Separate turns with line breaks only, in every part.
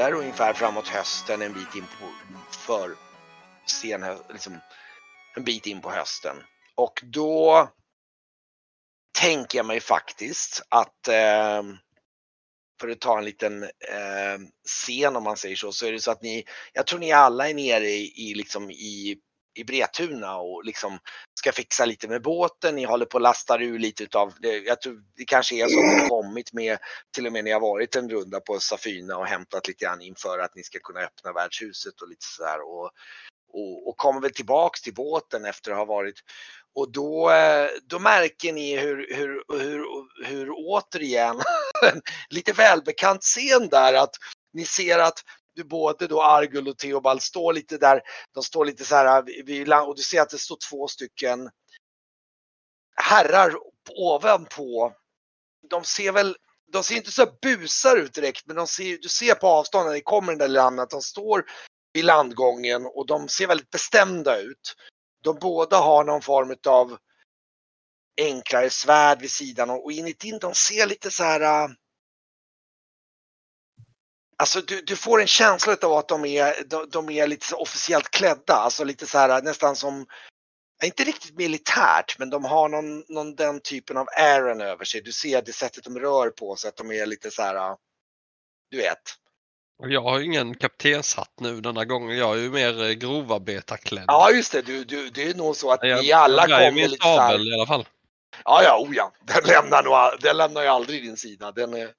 där ungefär framåt hösten, en bit in på för sen, liksom en bit in på hösten. Och då tänker jag mig faktiskt att eh, för att ta en liten eh, scen om man säger så, så är det så att ni, jag tror ni alla är nere i, i, liksom i, i Bretuna och liksom ska fixa lite med båten. Ni håller på att lasta ur lite utav, det, jag tror det kanske är så att ni kommit med, till och med när jag varit en runda på Safina och hämtat lite grann inför att ni ska kunna öppna värdshuset och lite sådär. Och, och, och kommer väl tillbaks till båten efter att ha varit och då, då märker ni hur, hur, hur, hur återigen, lite välbekant scen där att ni ser att både då Argul och Theobald står lite där, de står lite så här äh, vid, och du ser att det står två stycken herrar ovanpå. De ser väl, de ser inte så busar ut direkt men de ser, du ser på avstånd när ni kommer den där landet att de står vid landgången och de ser väldigt bestämda ut de båda har någon form av enklare svärd vid sidan och inuti de ser lite så här. Äh, Alltså du, du får en känsla av att de är, de, de är lite officiellt klädda, alltså lite så här nästan som inte riktigt militärt, men de har någon, någon den typen av ären över sig. Du ser det sättet de rör på sig, att de är lite så här, du vet,
jag har ingen kaptenshatt nu denna gången. Jag är ju mer eh, grovarbetarklädd.
Ja just det, du, du, det är nog så att jag, ni alla kommer
lite såhär... i alla fall.
Ja, ja, oh ja. Den lämnar, nog, den lämnar ju aldrig din sida. Den är,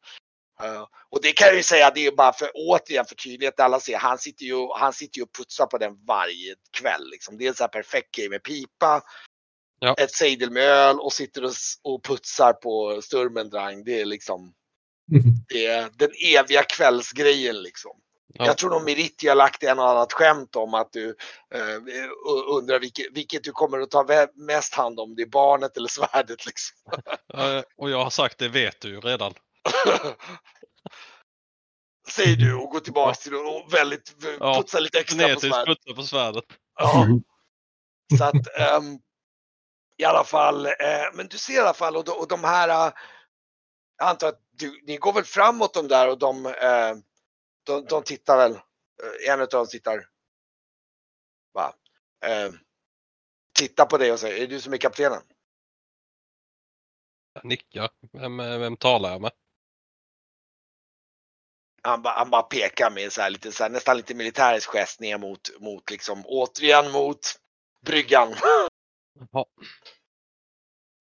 uh, och det kan jag ju säga, det är bara för återigen för tydlighet. Alla ser, han sitter ju, han sitter ju och putsar på den varje kväll. Liksom. Det är en sån här perfekt grej med pipa, ja. ett sejdel med öl och sitter och, och putsar på Sturmendrang. Det är liksom det är den eviga kvällsgrejen liksom. Ja. Jag tror nog Meritti har lagt en och annat skämt om att du eh, undrar vilket, vilket, du kommer att ta mest hand om, det är barnet eller svärdet liksom.
och jag har sagt det vet du ju redan.
Säger du och går tillbaka till och väldigt ja, putsar lite extra på svärdet.
på svärdet.
Ja. Så att um, i alla fall, uh, men du ser i alla fall och, och de här uh, jag antar att du, ni går väl framåt de där och de, eh, de, de tittar väl, en av dem tittar, va, tittar på dig och säger, är det du som är kaptenen?
Jag nickar. Vem, vem talar jag med?
Han, han bara pekar med så här, lite, så här, nästan lite militärisk gest ner mot, mot liksom, återigen mot bryggan.
Ja,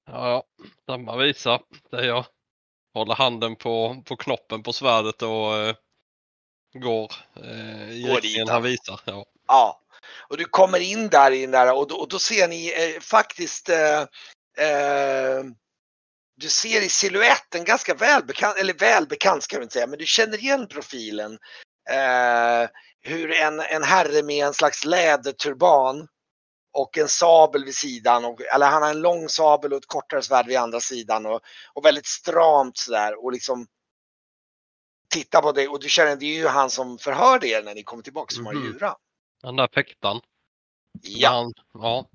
ja, samma visa. Det är jag håller handen på, på knoppen på svärdet och eh, går eh, i riktningen han visar. Ja.
ja, och du kommer in där i den där och då, och då ser ni eh, faktiskt eh, eh, du ser i siluetten ganska välbekant, eller välbekant ska vi inte säga, men du känner igen profilen. Eh, hur en, en herre med en slags läderturban och en sabel vid sidan. Och, eller han har en lång sabel och ett kortare svärd vid andra sidan och, och väldigt stramt sådär och liksom titta på det och du känner det är ju han som förhörde er när ni kommer tillbaka som har mm. Jura.
Den där fäktaren.
Ja. Han,
ja.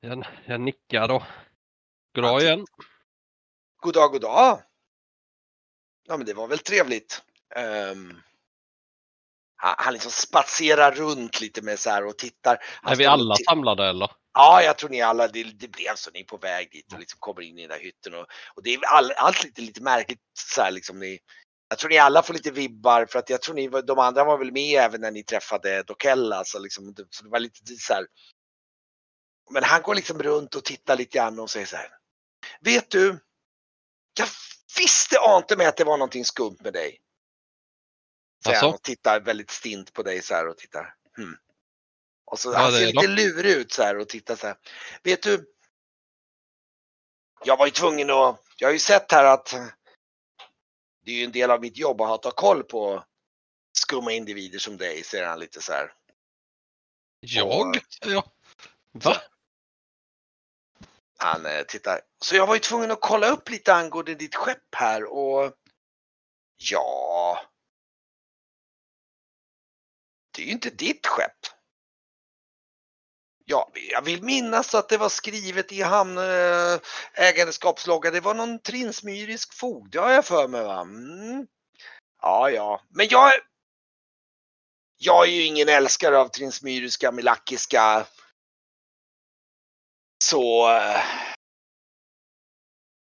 Jag, jag nickar då. God dag igen.
God dag, god dag. Ja men det var väl trevligt. Um, han liksom spatserar runt lite med så här och tittar.
är vi alla samlade eller?
Ja, jag tror ni alla, det, det blev så. Ni är på väg dit och liksom kommer in i den där hytten och, och det är all, allt lite, lite märkligt så här liksom. Ni, jag tror ni alla får lite vibbar för att jag tror ni, de andra var väl med även när ni träffade Dokella så liksom, så det var lite så här. Men han går liksom runt och tittar lite grann och säger så här. Vet du? Jag visste ante mig att det var någonting skumt med dig. Säger han och tittar väldigt stint på dig så här och tittar. Hmm. Och så, ja, han ser lite lurig ut så här och tittar så här. Vet du? Jag var ju tvungen att, jag har ju sett här att det är ju en del av mitt jobb att ta koll på skumma individer som dig, säger han lite så här.
Jag? Ja. Va?
Han eh, tittar. Så jag var ju tvungen att kolla upp lite angående ditt skepp här och ja, det är ju inte ditt skepp. Ja, jag vill minnas att det var skrivet i hamnägandeskapslogga. Eh, det var någon trinsmyrisk fog. Det har jag för mig va? Mm. Ja, ja, men jag. Jag är ju ingen älskare av trinsmyriska, milakiska. Så. Äh,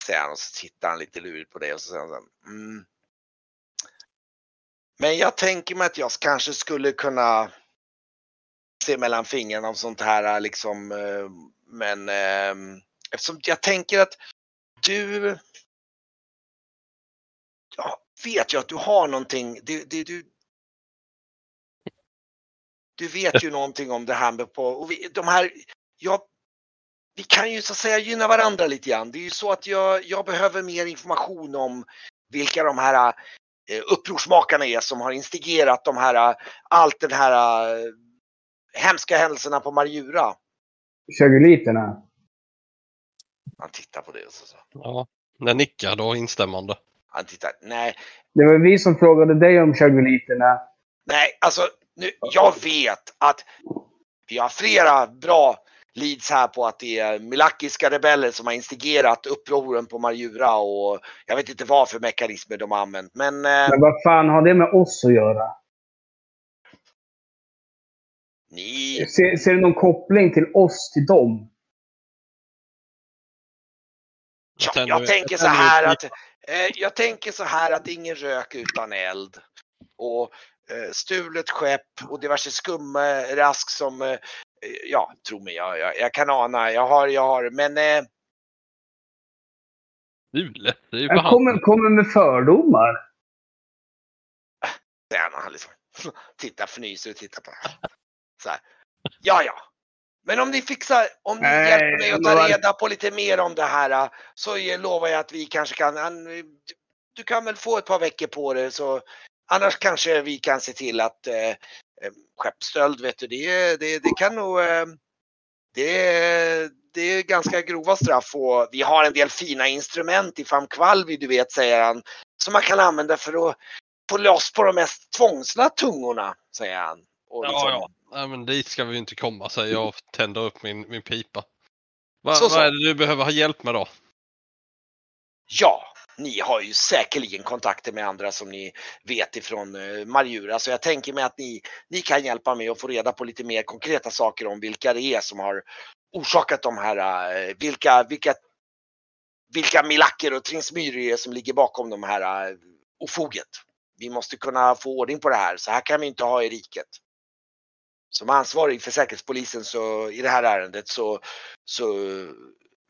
säger han och så tittar han lite lurigt på det och så säger han mm. Men jag tänker mig att jag kanske skulle kunna se mellan fingrarna om sånt här eh, liksom. Eh, men ehm, eftersom jag tänker att du. Jag vet ju att du har någonting. Du, du, du, du vet ju någonting om det här med på och vi, de här. Jag, vi kan ju så att säga gynna varandra lite grann. Det är ju så att jag, jag behöver mer information om vilka de här eh, upprorsmakarna är som har instigerat de här, allt den här hemska händelserna på Marjura.
Chaguliterna.
Han tittar på det och så.
Ja, den nickar då instämmande.
Han tittar, nej.
Det var vi som frågade dig om chaguliterna.
Nej, alltså nu, jag vet att vi har flera bra leads här på att det är milakiska rebeller som har instigerat upproren på Marjura och jag vet inte vad för mekanismer de har använt. Men,
eh, men vad fan har det med oss att göra?
Ni...
Ser, ser du någon koppling till oss, till dem?
Ja, jag tänker så här att eh, jag tänker så här att ingen rök utan eld. Och eh, stulet skepp och diverse skumrask som, ja, tro mig, jag, jag, jag, kan ana, jag har, jag har, men... Eh,
Stulet? Det är ju
jag kommer, kommer med fördomar.
Det är han liksom. Tittar, fnyser och tittar på. Så här. Ja, ja. Men om ni fixar, om ni Nej, hjälper mig att ta reda på lite mer om det här så lovar jag att vi kanske kan, du kan väl få ett par veckor på det så annars kanske vi kan se till att eh, eh skeppsstöld, vet du, det, det, det kan nog, eh, det, det är ganska grova straff och vi har en del fina instrument i Famkvalvi, du vet, säger han, som man kan använda för att få loss på de mest tvångsna tungorna, säger han.
Och liksom, ja, ja. Nej, men dit ska vi inte komma, säger jag och tänder upp min, min pipa. Va, så, så. Vad är det du behöver ha hjälp med då?
Ja, ni har ju säkerligen kontakter med andra som ni vet ifrån eh, Marjura, så jag tänker mig att ni, ni kan hjälpa mig att få reda på lite mer konkreta saker om vilka det är som har orsakat de här, eh, vilka, vilka, vilka milacker och trinsmyrier som ligger bakom de här eh, ofoget. Vi måste kunna få ordning på det här, så här kan vi inte ha i riket. Som ansvarig för Säkerhetspolisen så, i det här ärendet så, så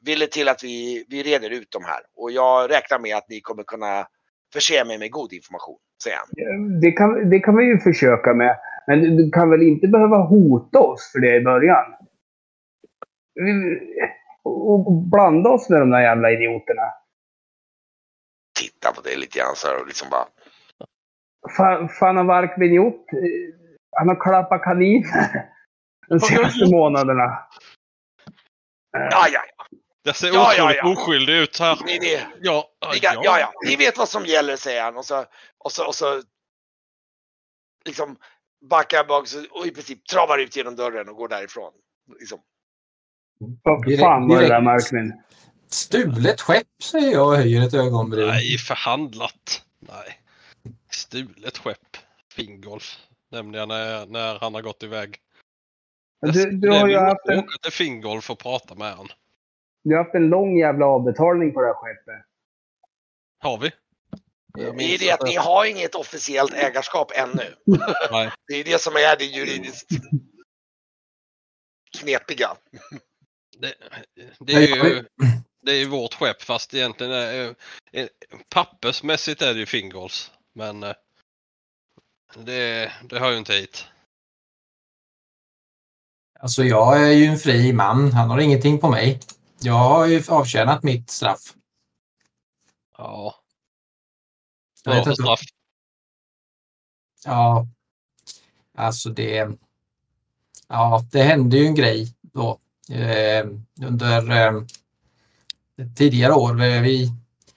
vill det till att vi, vi reder ut de här. Och jag räknar med att ni kommer kunna förse mig med god information, säger han.
Det kan, det kan vi ju försöka med. Men du kan väl inte behöva hota oss för det i början? Och blanda oss med de där jävla idioterna.
Titta på det lite grann så här och liksom bara...
Fanavark Vinjot han har klappat kaniner de senaste månaderna.
Ja, ja.
Jag ser ja, otroligt ja, ja. oskyldig ut här.
Ni, ni, ja, ja. ja, ja. Ni vet vad som gäller, säger han. Och så, och så, och så liksom backar bak och i princip travar ut genom dörren och går därifrån. Liksom.
Vad fan var det där Markmin?
Stulet skepp säger jag och höjer ett ögonbryn.
Nej, förhandlat. Nej. Stulet skepp. Fingolf nämnde jag när, när han har gått iväg.
Du, du har ju haft
en... till Fingolf och prata med han.
Du har haft en lång jävla avbetalning på det här skeppet.
Har vi?
Det är det att ni har inget officiellt ägarskap ännu. Nej. Det är det som är det juridiskt knepiga.
Det, det är ju det är vårt skepp fast egentligen är, pappersmässigt är det ju Fingolfs. Men eh, det, det hör ju inte hit.
Alltså jag är ju en fri man. Han har ingenting på mig. Jag har ju avtjänat mitt straff.
Ja. Vad för straff?
Ja. Alltså det... Ja, det hände ju en grej då. Eh, under eh, tidigare år. Vi,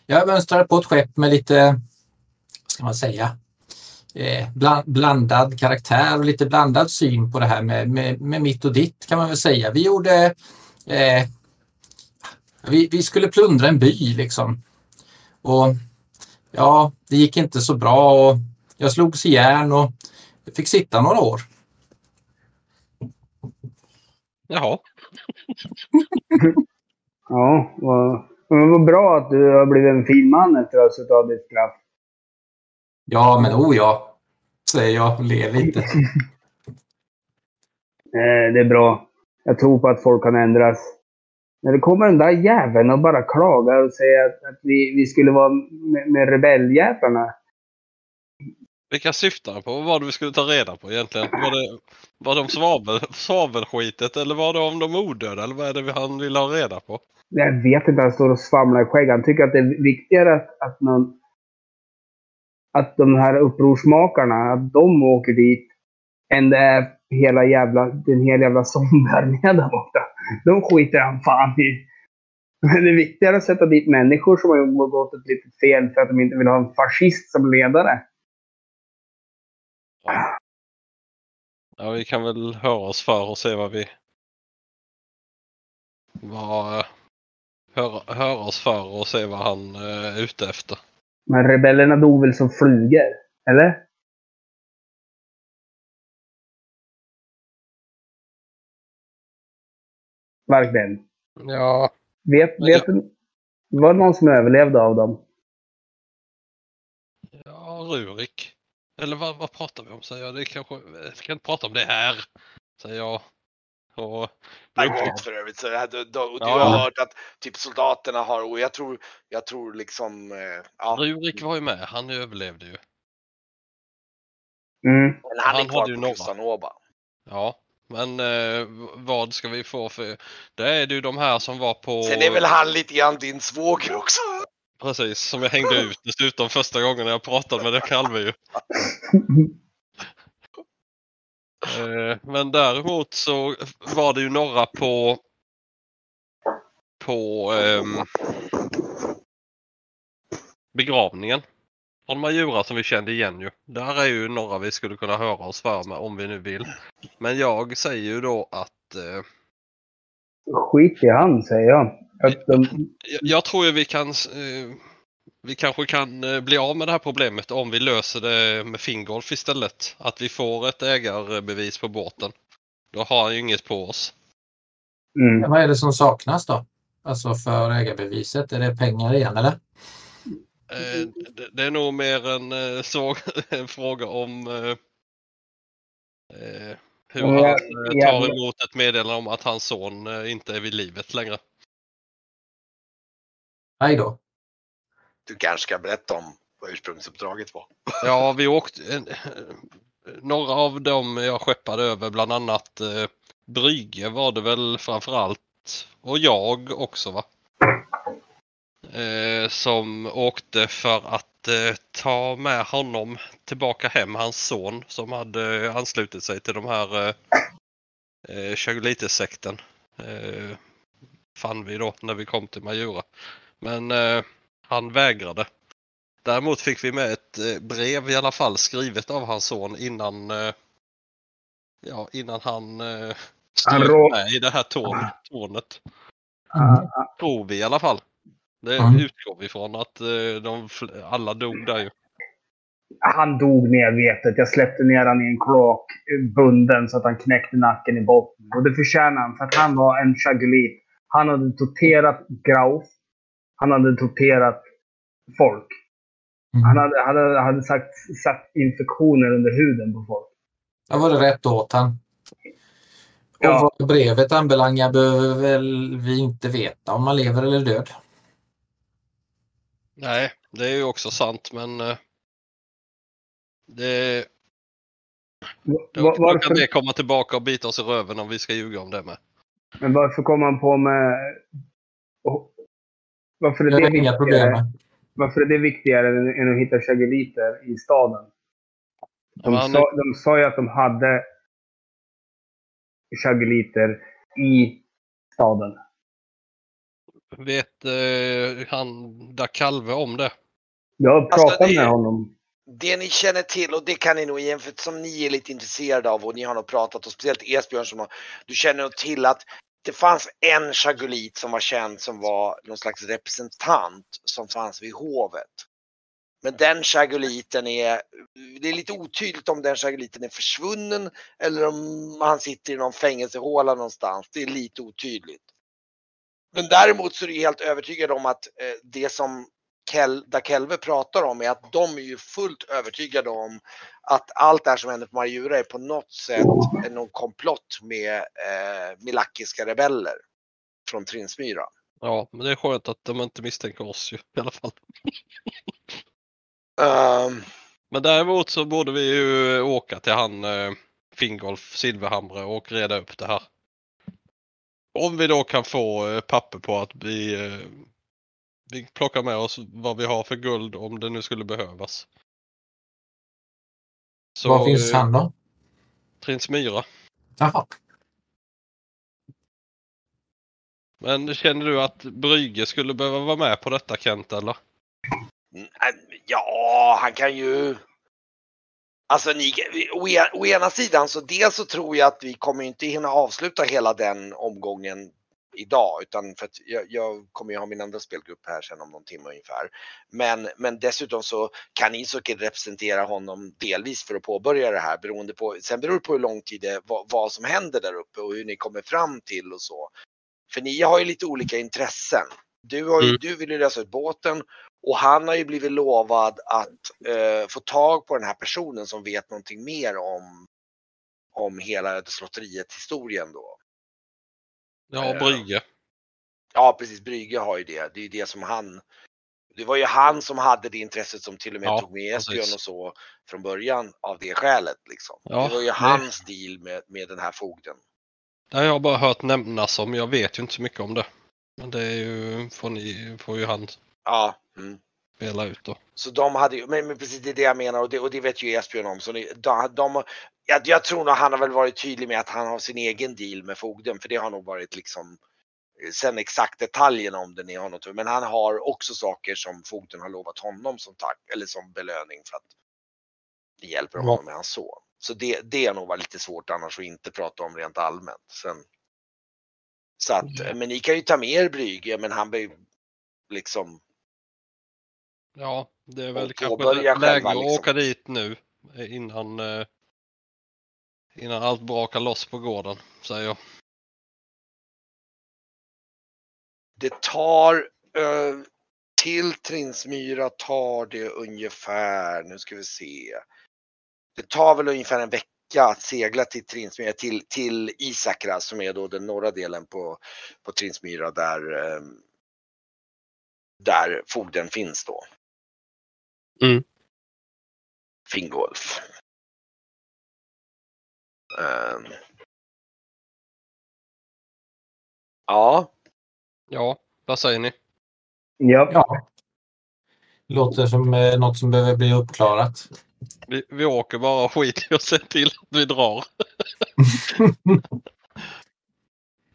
jag mönstrade på ett skepp med lite, vad ska man säga, eh, bland, blandad karaktär och lite blandad syn på det här med, med, med mitt och ditt kan man väl säga. Vi gjorde eh, vi, vi skulle plundra en by liksom. Och ja, det gick inte så bra och jag slogs i järn och fick sitta några år.
Jaha.
Ja, vad, men vad bra att du har blivit en fin man efter att ha suttit av ditt straff.
Ja, men oh ja, säger jag och ler lite.
Eh, det är bra. Jag tror på att folk kan ändras. När det kommer den där jäveln och bara klagar och säger att, att vi, vi skulle vara med, med rebelljävlarna.
Vilka syftar han på? Vad var det vi skulle ta reda på egentligen? Var det, var det om svavel, svavelskitet eller var det om de odöda? Eller vad är det vi- han vill ha reda på?
Jag vet inte, han står och svamlar i skägg. Han tycker att det är viktigare att, att, någon, att de här upprorsmakarna, att de åker dit, än det är hela jävla, den hela jävla zombiearmén där borta. De skiter han fan i. Men det är viktigare att sätta dit människor som har gått ett litet fel för att de inte vill ha en fascist som ledare.
Ja, vi kan väl höra oss för och se vad vi... Vad... Höra, höra oss för och se vad han eh, är ute efter.
Men rebellerna dog väl som flugor? Eller? Verkligen.
Ja.
Vet,
Ja.
vet du, var det någon som överlevde av dem?
Ja, Rurik. Eller vad, vad pratar vi om säger jag? Det kanske... Vi ska inte prata om det här. Säger jag. Och...
Gott för övrigt. Så det här, du, du, och du
Ja.
har hört att typ soldaterna har, och jag tror, jag tror liksom, eh, ja.
Rurik var ju med. Han överlevde ju.
Mm.
Men han,
Han
är kvar på
några.
Kustanova.
Ja. Men eh, vad ska vi få för... Det är ju de här som var på...
Sen är väl han lite grann din svåger också.
Precis, som jag hängde ut dessutom första gången jag pratade med det Kalve ju. Eh, Men däremot så var det ju några på på ehm, begravningen. Från Majura som vi kände igen ju. Där är ju några vi skulle kunna höra oss för med om vi nu vill. Men jag säger ju då att eh,
Skit i han, säger jag. De,
jag, jag tror ju vi kan eh, vi kanske kan eh, bli av med det här problemet om vi löser det med Fingolf istället. Att vi får ett ägarbevis på båten. Då har han ju inget på oss.
mm.
Vad är det som saknas då? Alltså för ägarbeviset? Är det pengar igen eller?
Eh, det, det är nog mer en, eh, så, en fråga om eh, eh, hur
Ja,
han eh,
jävlar.
tar emot ett meddelande om att hans son inte är vid livet längre.
Nej då.
Du kanske ska berätta om vad ursprungsuppdraget var.
Ja, vi åkte... En, några av dem jag skeppade över, bland annat eh, Brygge var det väl framförallt. Och jag också va? Eh, som åkte för att eh, ta med honom tillbaka hem, hans son som hade anslutit sig till de här eh, eh, Chagolites-sekten. Eh, fann vi då när vi kom till Majura. Men eh, han vägrade. Däremot fick vi med ett eh, brev i alla fall skrivet av hans son innan eh, ja, innan han eh, stod med i det här torn, tornet.
Ah,
Tror vi i alla fall. Det
Mm.
utgår vi ifrån att eh, de alla dog där ju.
Han dog medvetet. Jag släppte ner honom i en kloak eh, bunden så att han knäckte nacken i botten. Och det förtjänar han för att han var en chagulit. Han hade torterat Grauf. Han hade torterat folk.
Mm.
Han hade, hade, hade sagt, satt infektioner under huden på folk.
Jag var det rätt åt han.
Ja.
Och vad brevet anbelangar behöver väl vi inte veta om man lever eller död.
Nej, det är ju också sant men eh, det, då,
va-
då kan
varför,
det komma tillbaka och bita oss i röven om vi ska ljuga om det med.
men varför kom han på med... och- Varför är det
har inga problem
varför är det viktigare än, än att hitta chaguliter i staden? De,
Ja, han-
sa, de sa ju att de hade chaguliter i staden.
Vet eh, han där Kalve om det?
Jag har
Alltså,
pratat
det-
med honom.
det ni känner till och det kan ni nog igen för som ni är lite intresserade av och ni har nog pratat och speciellt Esbjörn som har, du känner nog till att det fanns en chagolit som var känd som var någon slags representant som fanns vid hovet. Men den chagoliten är, det är lite otydligt om den chagoliten är försvunnen eller om han sitter i någon fängelsehåla någonstans. Det är lite otydligt. Men däremot så är jag helt övertygad om att eh, det som Kel, Kelve pratar om är att de är ju fullt övertygade om att allt det här som händer på Marjura är på något sätt någon komplott med eh, milakiska rebeller från Trinsmyra.
Ja, men det är skönt att de inte misstänker oss ju i alla fall.
Um,
Men däremot så borde vi ju åka till han eh, Fingolf Silverhamre och reda upp det här. Om vi då kan få eh, papper på att vi, eh, vi plockar med oss vad vi har för guld om det nu skulle behövas. Så,
Var finns
eh,
han då?
Trinsmyra.
Jaha.
Men känner du att Brygge skulle behöva vara med på detta Kent eller?
Mm, Ja, han kan ju. Alltså ni, å, e, å ena sidan så dels så tror jag att vi kommer inte hinna avsluta hela den omgången idag utan för att jag, jag kommer ju ha min andra spelgrupp här sen om någon timme ungefär. Men, men dessutom så kan Isoki representera honom delvis för att påbörja det här beroende på, sen beror det på hur lång tid det, vad, vad som händer där uppe och hur ni kommer fram till och så. För ni har ju lite olika intressen. Du, har ju,
Mm.
du vill ju lösa ut båten och han har ju blivit lovad att eh, få tag på den här personen som vet någonting mer om, om hela Ödeslotteriet historien då.
Ja,
Eh,
Brygge.
Ja precis, Brygge har ju det. Det är ju det som han det var ju han som hade det intresset som till och med
Ja,
tog med Esbjörn och så från början av det skälet. Liksom.
Ja,
det var ju hans deal med, med den här fogden.
Det har jag bara hört nämnas om. Jag vet ju inte så mycket om det. Men det är ju, får, ni, får ju han
Ja, mm.
spela ut då.
Så de hade ju, men, men precis det är det jag menar och det, och det vet ju Esbjörn om. Så ni, de, de, jag, jag tror nog han har väl varit tydlig med att han har sin egen deal med fogden för det har nog varit liksom Sen exakt detaljerna om det ni har något, men han har också saker som fogden har lovat honom som tack eller som belöning för att det hjälper
Ja.
honom med hans son. Så det, det är nog varit lite svårt annars att inte prata om rent allmänt. Sen, så att,
Ja.
men ni kan ju ta med er Brygge, men han blir liksom
Ja, det är väl kanske läge
själva,
att
liksom.
åka dit nu eh, innan, eh, innan allt brakar loss på gården, säger jag.
Det tar eh, till Trinsmyra tar det ungefär, nu ska vi se. Det tar väl ungefär en vecka att segla till Trinsmyra, till, till Isakra som är då den norra delen på, på Trinsmyra där, eh, där fogden finns då.
Mm.
Fingolf. Ehm. ja,
Ja, vad säger ni?
Ja.
Ja. Låter som eh, något som behöver bli uppklarat.
Vi, vi åker bara och skiter i att se till att vi drar.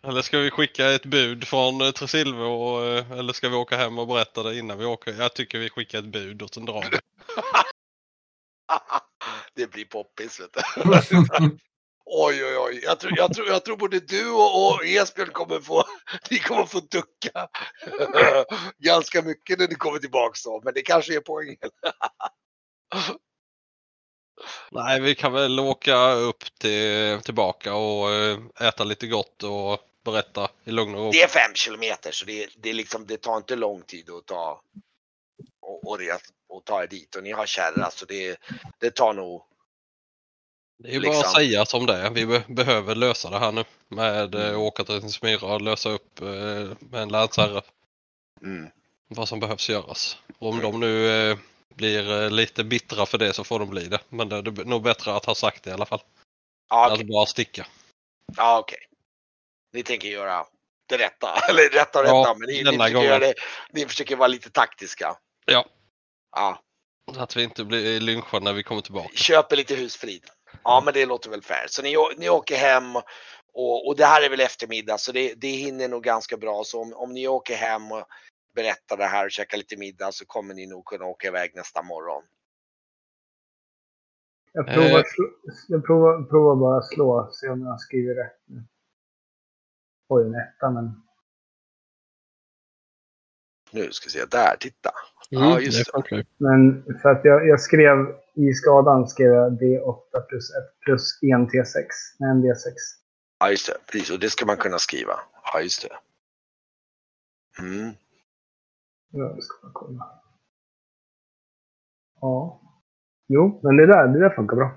Eller ska vi skicka ett bud från eh, Tresilve och, eh, eller ska vi åka hem och berätta det innan vi åker? Jag tycker vi skickar ett bud och sen drar vi.
det blir poppis vet du. Oj, oj, oj. Jag tror, jag tror, jag tror både du och, och Esbjörn kommer få, ni kommer få ducka ganska mycket när ni kommer tillbaks då, men det kanske är poängen.
Nej, vi kan väl åka upp till, tillbaka och eh, äta lite gott och berätta i lugn och ro.
Det är fem kilometer så det, det, är liksom, det tar inte lång tid att ta och, och, och ta er dit och ni har kärra så det, det tar nog
Det är bara att
liksom.
säga som det är. Vi be behöver lösa det här nu med
Mm.
mm. åka till Smyra och lösa upp eh, med en länsherre
mm,
vad som behövs göras. Och om
Mm.
de nu eh, blir eh, lite bittra för det så får de bli det. Men det, är nog bättre att ha sagt det i alla fall.
ja,
Att
okej.
bara sticka.
Ja, okej. Ni tänker göra det rätta, eller rätta och rätta,
Ja,
men ni, ni, försöker göra det, ni försöker vara lite taktiska.
Ja.
Ja,
Så att vi inte blir lynchade när vi kommer tillbaka.
köper lite husfrid. Ja, men det låter väl fair. Så ni, ni åker hem och, och det här är väl eftermiddag så det, det hinner nog ganska bra. Så om, om ni åker hem och berättar det här och käkar lite middag så kommer ni nog kunna åka iväg nästa morgon.
Jag provar,
Eh.
jag provar, provar bara slå, se om jag skriver rätt nu. Oj, en etta, men...
Nu ska vi se, där, titta.
Mm,
Ja, just
det
det.
Men för att jag, jag skrev i skadan skrev jag D8 plus 1 plus 1 T6. Nej, en D6.
Ja, just det. Precis, och det ska man kunna skriva. Ja, just det. Mm.
Ja, jag ska bara kolla. Ja. Jo, men det där, det där funkar bra.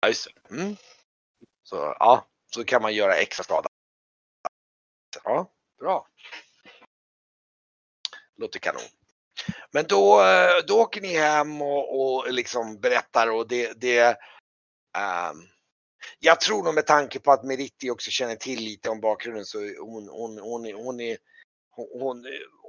Ja, just det. Mm. Så, ja, så kan man göra extra skada. Ja, bra. Låter kanon. Men då, eh, då åker ni hem och, och liksom berättar och det, det ehm, jag tror nog med tanke på att Meritti också känner till lite om bakgrunden så hon, hon, hon, hon, är, hon,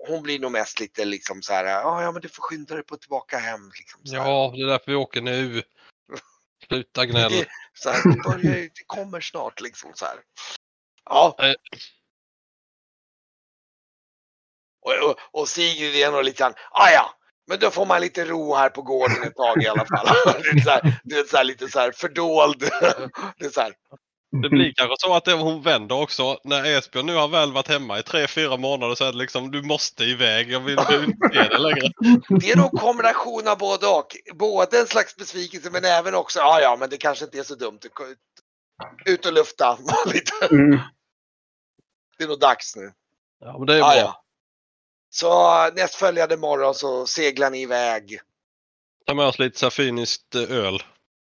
hon, blir nog mest lite liksom så här, "Ja, ja men du får skynda dig på tillbaka hem. Liksom.
Ja, det är därför vi åker nu. Sluta gnäll.
Det, så här, det, börjar, det kommer snart liksom så här. Ja. Och, och, och Sigrid är nog lite grann, ah, ja, men då får man lite ro här på gården ett tag i alla fall. det är, så här, det är så här, lite så här fördold. det är så här,
Det blir kanske så att hon vänder också. När Esbjörn nu har väl varit hemma i tre, fyra månader så är det liksom du måste iväg. Jag vill inte se det längre.
det är nog kombination av både och. Både en slags besvikelse men även också, ja ah, ja men det kanske inte är så dumt. Ut och lufta lite.
Mm.
Det är nog dags nu.
Ja, men det är
Ja,
bra.
ja. Så nästföljande morgon så seglar ni iväg.
Ta med oss lite så här finiskt eh, öl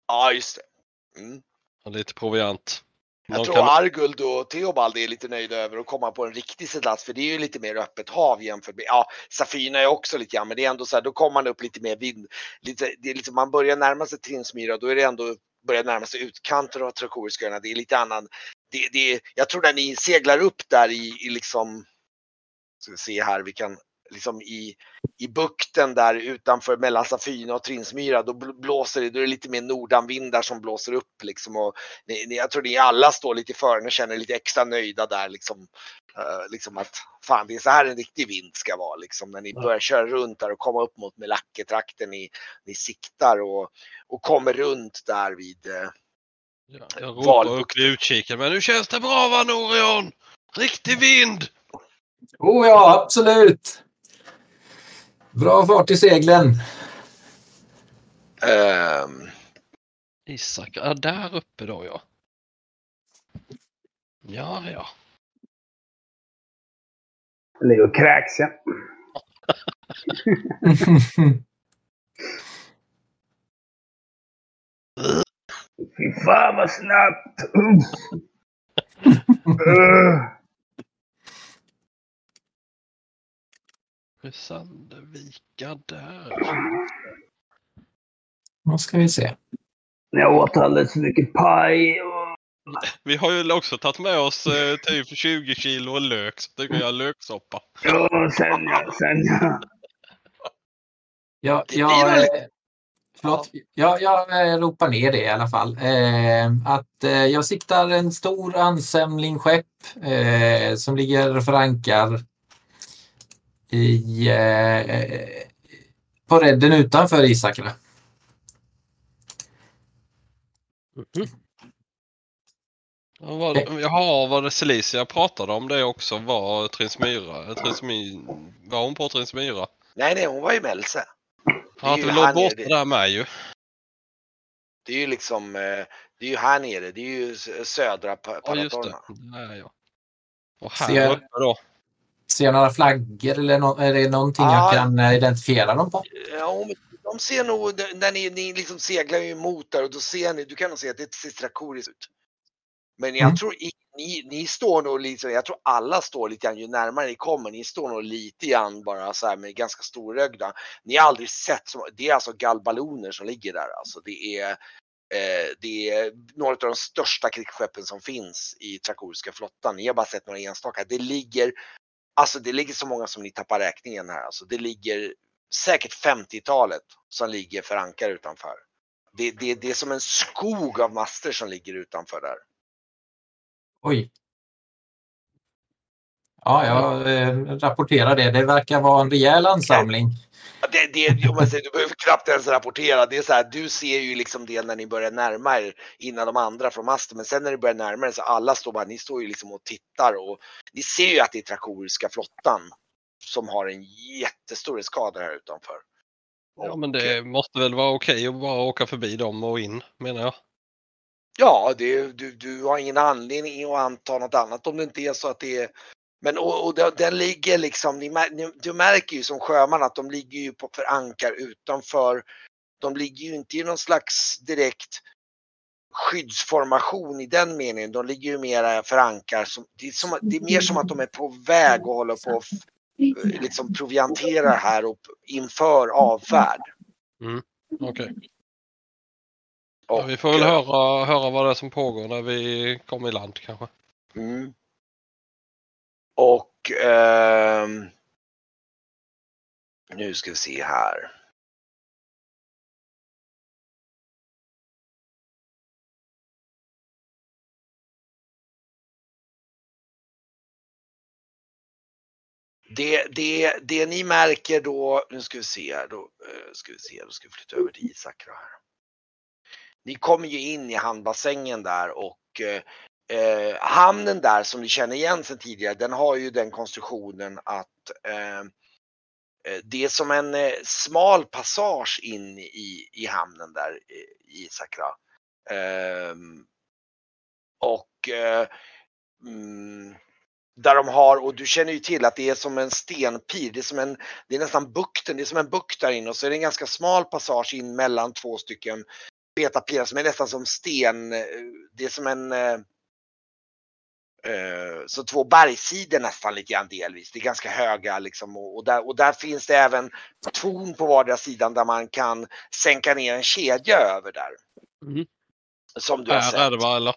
Ja, just det. Mm.
och lite proviant.
Jag tror
kan-
Arguld och Theobald är lite nöjda över att komma på en riktig seglats för det är ju lite mer öppet hav jämfört med, ja Safina är också lite grann men det är ändå så här, då kommer man upp lite mer vind. Lite, det är liksom, man börjar närma sig Trinsmyra då är det ändå börjar närma sig utkanten av Trakoriska öarna. Det är lite annan, det, det jag tror när ni seglar upp där i, i liksom, ska se här, vi kan liksom i, i bukten där utanför mellan Safina och Trinsmyra, då bl- blåser det, då är det lite mer nordanvindar som blåser upp liksom och ni, ni, jag tror ni alla står lite i fören och känner er lite extra nöjda där liksom. eh, liksom att fan det är så här en riktig vind ska vara liksom när ni
Ja.
börjar köra runt där och komma upp mot Melacketrakten. Ni, ni siktar och, och kommer runt där vid eh,
Ja, jag ropar upp i utkiken. Men nu känns det bra va Norion? Riktig vind!
Oh ja, absolut! Bra fart i seglen.
ehm,
Isak, ja, där uppe då ja. Ja, ja.
Ligger och kräks ja. Fy fan vad snabbt!
Sandvika där.
Då ska vi se.
Jag åt alldeles för mycket paj.
Vi har ju också tagit med oss eh, typ 20 kilo lök så det kan göra löksoppa.
Ja, sen ja, sen ja.
Ja, jag, eh, förlåt, ja, jag ropar ner det i alla fall. Eh, att eh, jag siktar en stor ansamling skepp eh, som ligger för ankar i, eh, på redden utanför.
Ja, var, jaha, var det Celicia pratade om det också? Var Trinsmyra? Trinsmy, var hon på Trinsmyra?
nej, nej, hon var i Mälse.
Ja, att
ju
vi låg borta
det-
där med ju.
Det är ju liksom, eh, det är ju här nere, det är ju södra pa-
Ja, just det. Där ja. Och här
Ser-
uppe då.
Ser jag några flaggor eller nå- är det någonting
Ja.
jag kan eh, identifiera dem på?
Ja, de ser nog, när ni, ni liksom seglar ju emot där och då ser ni, du kan nog se att det ser trakoriskt ut. Men jag
Mm.
tror ni, ni står nog lite, jag tror alla står lite grann ju närmare ni kommer, ni står nog lite grann bara så här med ganska storögda. Ni har aldrig sett, så, det är alltså galbaloner som ligger där alltså. Det är, eh, det är några av de största krigsskeppen som finns i Trakoriska flottan. Ni har bara sett några enstaka. Det ligger, alltså det ligger så många som ni tappar räkningen här alltså. Det ligger säkert 50-talet som ligger för ankar utanför. Det, det, det är som en skog av master som ligger utanför där.
Oj. Ja, jag eh, rapporterar det. Det verkar vara en rejäl ansamling.
Okay. Det, det, man säger, du behöver knappt ens rapportera. Det är så här, du ser ju liksom det när ni börjar närma er innan de andra från masten. Men sen när ni börjar närma er så alla står bara, ni står ju liksom och tittar och ni ser ju att det är trakoriska flottan som har en jättestor skada här utanför.
Ja men det måste väl vara okej att bara åka förbi dem och in menar jag.
Ja, det, du, du har ingen anledning att anta något annat om det inte är så att det är men och, och den, den ligger liksom, ni, ni, du märker ju som sjöman att de ligger ju på för ankar utanför. De ligger ju inte i någon slags direkt skyddsformation i den meningen. De ligger ju mera för ankar. Som, det, är som, det är mer som att de är på väg och håller på att liksom provianterar här och inför avfärd.
Okej. Ja,
Och,
vi får väl höra, höra vad det är som pågår när vi kommer i land kanske.
Mm. Och eh, nu ska vi se här. Det, det, det ni märker då, nu ska vi se här, då eh, ska vi se, då ska vi flytta över till Isakra här. Ni kommer ju in i hamnbassängen där och eh, eh, hamnen där som ni känner igen sedan tidigare, den har ju den konstruktionen att eh, eh, det är som en eh, smal passage in i, i hamnen där i, i Sakra. Ehm, och eh, mm, där de har, och du känner ju till att det är som en stenpir, det är som en, det är nästan bukten, det är som en bukt där inne och så är det en ganska smal passage in mellan två stycken betapirar som är nästan som sten, eh, det är som en eh, så två bergssidor nästan lite grann delvis. Det är ganska höga liksom och, där, och där finns det även torn på vardera sidan där man kan sänka ner en kedja över där.
Mhm.
Som du har
Här
sett.
är det va eller?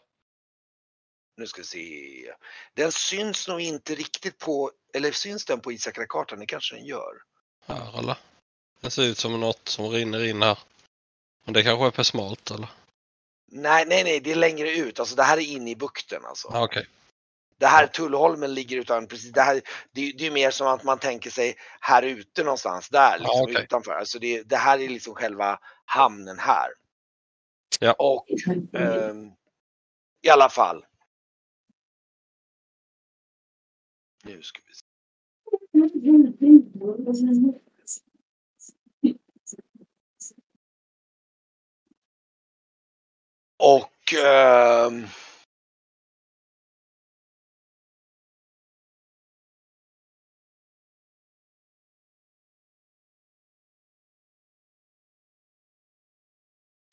Nu ska vi se. Den syns nog inte riktigt på, eller syns den på Isakra-kartan? Det kanske den gör.
Här eller? Det ser ut som något som rinner in här. Men det kanske är för smalt eller?
Nej, nej, nej, det är längre ut. Alltså det här är inne i bukten alltså.
Ja, Okej.
Det här Tullholmen ligger utan precis, det här, det, det är mer som att man tänker sig här ute någonstans där liksom
Ja, okej.
utanför. Alltså det, det här är liksom själva hamnen här.
Ja.
Och ehm, i alla fall. Nu ska vi se. Och ehm,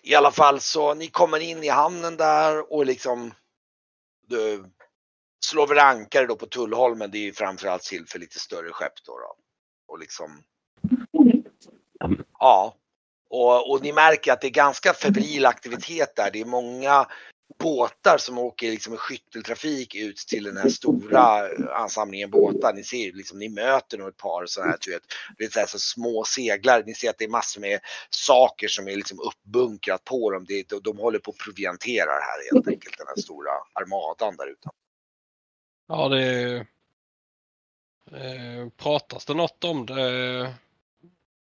I alla fall så ni kommer in i hamnen där och liksom du, slår väl ankare då på Tullholmen. Det är ju framförallt till för lite större skepp då. då. Och liksom. Ja. Och, och ni märker att det är ganska febril aktivitet där. Det är många båtar som åker liksom i skytteltrafik ut till den här stora ansamlingen båtar. Ni ser ju liksom, ni möter nog ett par sådana här, du vet, det är så, här, så små seglar. Ni ser att det är massor med saker som är liksom uppbunkrat på dem. Det, de, de håller på att proviantera här helt enkelt, den här stora armadan där ute.
Ja det är... Eh, pratas det något om det?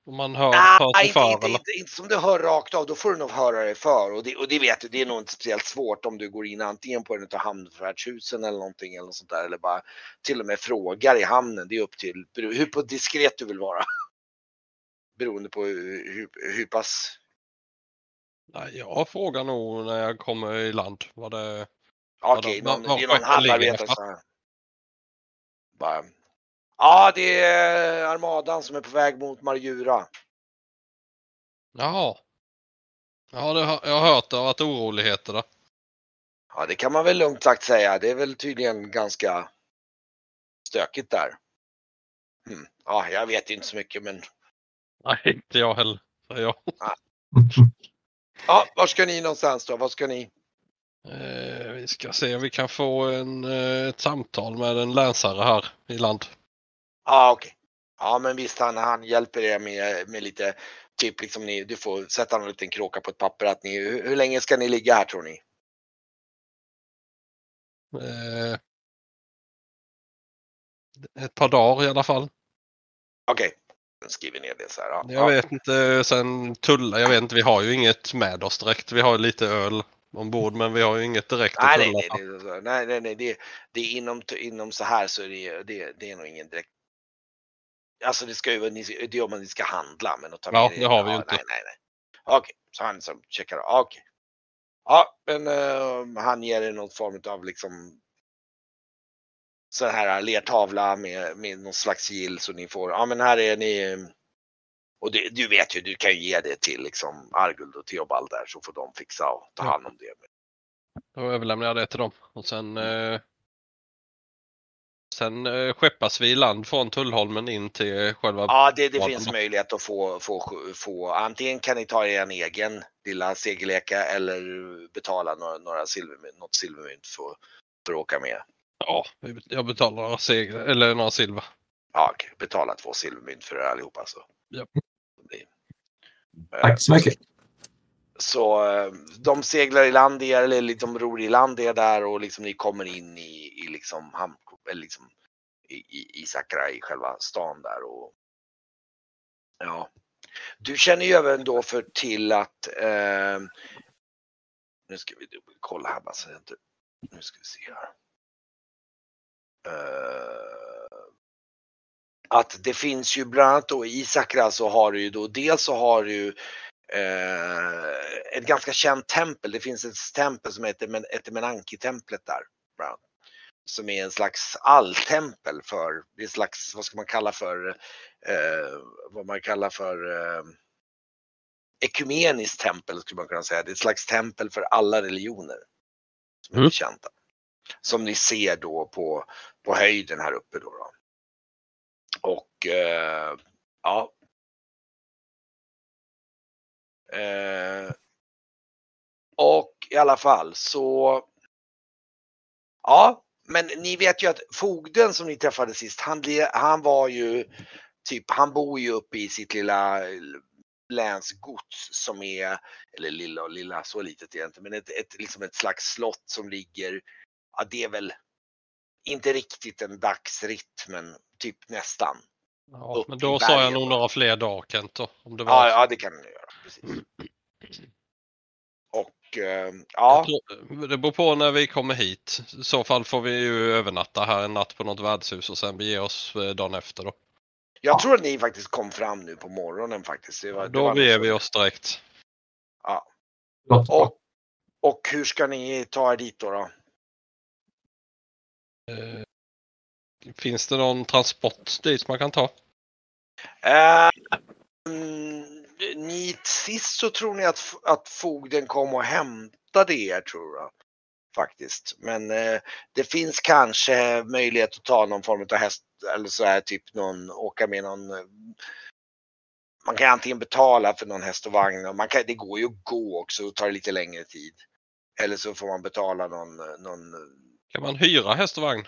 Om man hör, sig
inte,
för
inte,
eller?
inte, inte som du hör rakt av, då får du nog höra dig för. Och det, och det vet du, det är nog inte speciellt svårt om du går in antingen på en av hamnfärdshusen eller någonting eller något sånt där. Eller bara till och med frågar i hamnen. Det är upp till hur på diskret du vill vara. Beroende på hur, hur, hur pass...
Nej, jag frågar nog när jag kommer i land vad det
Okej, någon,
var
det är någon hamnarbetare. Bara, Ja, det är armadan som är på väg mot Marjura.
Jaha. Ja, det jag har hört det har varit oroligheter där.
Ja, det kan man väl lugnt sagt säga. Det är väl tydligen ganska stökigt där. Hmm. Ja, jag vet inte så mycket, men
Nej, inte jag heller. säger jag.
ja, var ska ni någonstans då? Vad ska ni?
Eh, vi ska se om vi kan få en, eh, ett samtal med en länsare här i land.
Ja, okej. Ja, men visst, han, han hjälper er med, med lite, typ liksom ni, du får sätta en liten kråka på ett papper att ni, hur, hur länge ska ni ligga här tror ni?
Eh, ett par dagar i alla fall.
Okej. skriver ner det så här. Ja,
Jag vet inte, sen tullar, jag vet inte, vi har ju inget med oss direkt. Vi har lite öl ombord men vi har ju inget direkt att
Nej,
tulla
nej, nej, nej, nej, det, det är inom, inom så här så är det, det, det är nog ingen direkt. Alltså det ska ju ni- det är om man ska handla men att ta
Ja,
med
det har vi ju inte.
Nej, nej, nej. Okej, så han som checkar, okej. Ja, men eh, han ger er någon form av liksom så här lertavla med, med någon slags sigill så ni får, ja men här är ni och det, du vet ju, du kan ju ge det till liksom Arguld och Theobald där så får de fixa och ta
Ja.
hand om det.
Då överlämnar jag det till dem. Och sen, eh, sen eh, skeppas vi i land från Tullholmen in till själva...
Ja, det, det finns möjlighet att få, få, få, antingen kan ni ta er en egen lilla segelleka eller betala några, några silvermynt, något silvermynt för, för att åka med.
Ja, jag betalar några, seg- eller några silver.
Ja, betala två silvermynt för er allihopa. Så.
Ja.
Det blir-
Tack så mycket.
Så eh, de seglar i land er, eller liksom ror i land er där och liksom ni kommer in i, i liksom hamn, eller liksom i, i, i Sakra i själva stan där och ja. Du känner ju även då för till att eh, nu ska vi kolla här bara så jag inte, nu ska vi se här. Eh, att det finns ju bland annat då i Sakra så har du ju då dels så har du ju eh, ett ganska känt tempel. Det finns ett tempel som heter Men- Etemenanki-templet där. annat. Som är en slags alltempel för, det är en slags, vad ska man kalla för, eh, vad man kallar för eh, ekumeniskt tempel skulle man kunna säga. Det är ett slags tempel för alla religioner. Som är
Mm.
kända. Som ni ser då på, på höjden här uppe då. då. Och eh, ja. Eh, och i alla fall så. Ja, men ni vet ju att fogden som ni träffade sist, han, han var ju typ, han bor ju uppe i sitt lilla länsgods som är, eller lilla och lilla, så litet egentligen, men ett, ett, liksom ett slags slott som ligger, ja det är väl inte riktigt en dagsritt men typ nästan.
Ja, men då sa jag nog några fler dagar Kent då, om det var.
Ja, ja det kan ni göra. Precis. Och eh, ja,
det beror på när vi kommer hit. I så fall får vi ju övernatta här en natt på något värdshus och sen bege oss eh, dagen efter då.
jag tror att ni faktiskt kom fram nu på morgonen faktiskt. Det var, det
Då
var
beger vi oss direkt.
Bra.
Och, och hur ska ni ta er dit då? då?
Eh, Finns det någon transport dit man kan ta?
Eh, mm, ni, sist så tror ni att, att fogden kom och hämtade er tror jag. Faktiskt. Men eh, det finns kanske möjlighet att ta någon form av häst eller så här typ någon, åka med någon. Eh, man kan antingen betala för någon häst och vagn och man kan, det går ju att gå också och tar det lite längre tid. Eller så får man betala någon, eh, någon eh,
Kan man hyra häst och vagn?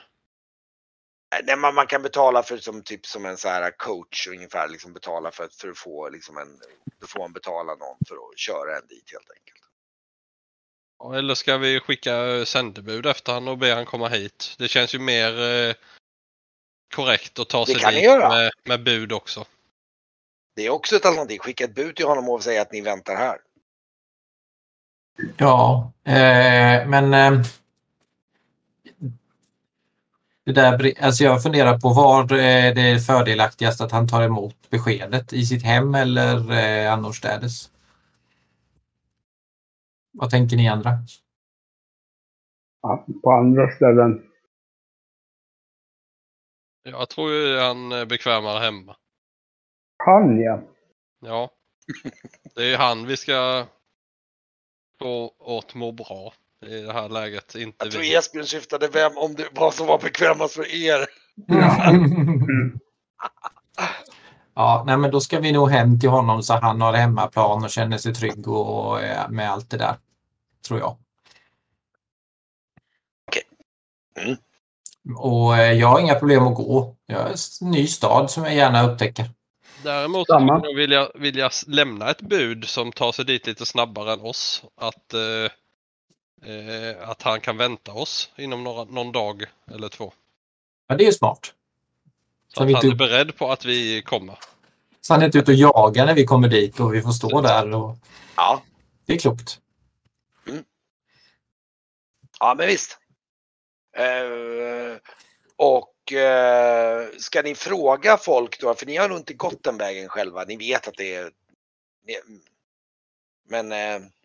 Nej, man, man kan betala för som typ som en så här coach ungefär, liksom betala för, att- för att få liksom en, då får man betala någon för att köra en dit helt enkelt.
Ja, Eller ska vi skicka eh, sändebud efter han och be han komma hit? Det känns ju mer eh, korrekt att ta
Det
sig dit
göra.
med, med bud också.
Det är också ett alternativ, skicka ett bud till honom och säga att ni väntar här.
Ja, eh, men eh, det där, alltså jag funderar på var är det fördelaktigast att han tar emot beskedet i sitt hem eller eh, annorstädes? Vad tänker ni andra?
Ja, på andra ställen.
Jag tror ju han är bekvämare hemma.
Han ja.
Ja. Det är han vi ska få åt må bra i det här läget. Inte
Jag tror
vi.
Esbjörn syftade vem, om det vad som var bekvämast för er.
Mm.
Ja, nej men då ska vi nog hem till honom så han har hemmaplan och känner sig trygg och med allt det där. Tror jag.
Okej. Mm.
Och eh, jag har inga problem att gå. Jag är en ny stad som jag gärna upptäcker.
Däremot
Samma.
skulle jag vilja, vilja lämna ett bud som tar sig dit lite snabbare än oss. Att, eh, eh, att han kan vänta oss inom några, någon dag eller två.
Ja, det är ju smart.
Så
Så
att
vi
han är beredd på att vi kommer.
Så han är inte ute och jagar när vi kommer dit och vi får stå där. Och...
Ja.
Det är klokt.
Ja, men visst. Eh, och eh, ska ni fråga folk då, för ni har nog inte gått den vägen själva, ni vet att det är... Men eh,
Ja,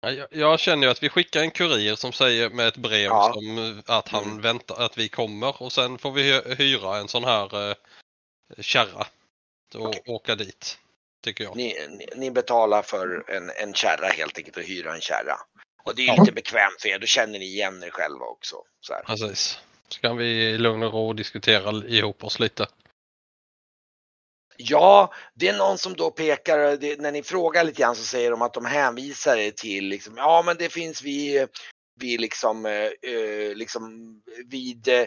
Jag, jag känner ju att vi skickar en kurir som säger med ett brev
Ja.
som att han
Mm.
väntar att vi kommer och sen får vi hy- hyra en sån här eh, kärra och
Okej.
åka dit. Tycker jag.
ni, ni, ni betalar för en, en kärra helt enkelt och hyra en kärra. Och det är ju
Ja.
lite bekvämt för er, då känner ni igen er själva också. Så här.
Precis. Så kan vi i lugn och ro diskutera ihop oss lite.
Ja, det är någon som då pekar, det, när ni frågar lite grann så säger de att de hänvisar er till liksom, ja men det finns vid, vid liksom, eh, eh, liksom vid eh,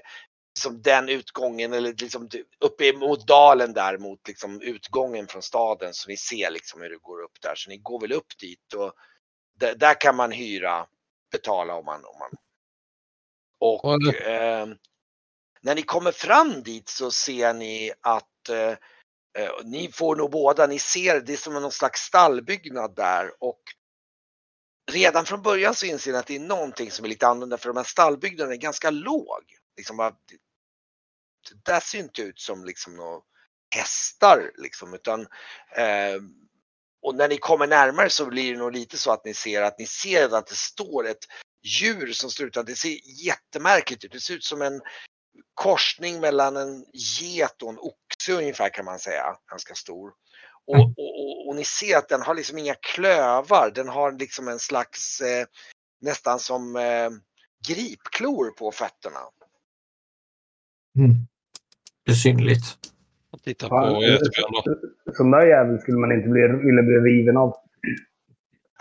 som den utgången eller liksom uppe mot dalen där mot liksom utgången från staden så ni ser liksom hur det går upp där. Så ni går väl upp dit och där, där kan man hyra, betala om man, om man. Och
Och-
eh, när ni kommer fram dit så ser ni att eh, Eh, Ni får nog båda, ni ser det är som någon slags stallbyggnad där och redan från början så inser ni att det är någonting som är lite annorlunda för de här stallbyggnaderna är ganska låg. Liksom bara, det, det där ser inte ut som liksom några hästar liksom utan eh, och när ni kommer närmare så blir det nog lite så att ni ser att ni ser att det står ett djur som står utan det ser jättemärkligt ut. Det ser ut som en korsning mellan en get och en oxe ungefär kan man säga, ganska stor. Och,
Mm.
och, och, och ni ser att den har liksom inga klövar, den har liksom en slags eh, nästan som eh, gripklor på fötterna.
Mm. Det är synligt.
Titta
Fan,
på Esbjörn då.
Sån där jävel skulle man inte bli, vilja bli riven av.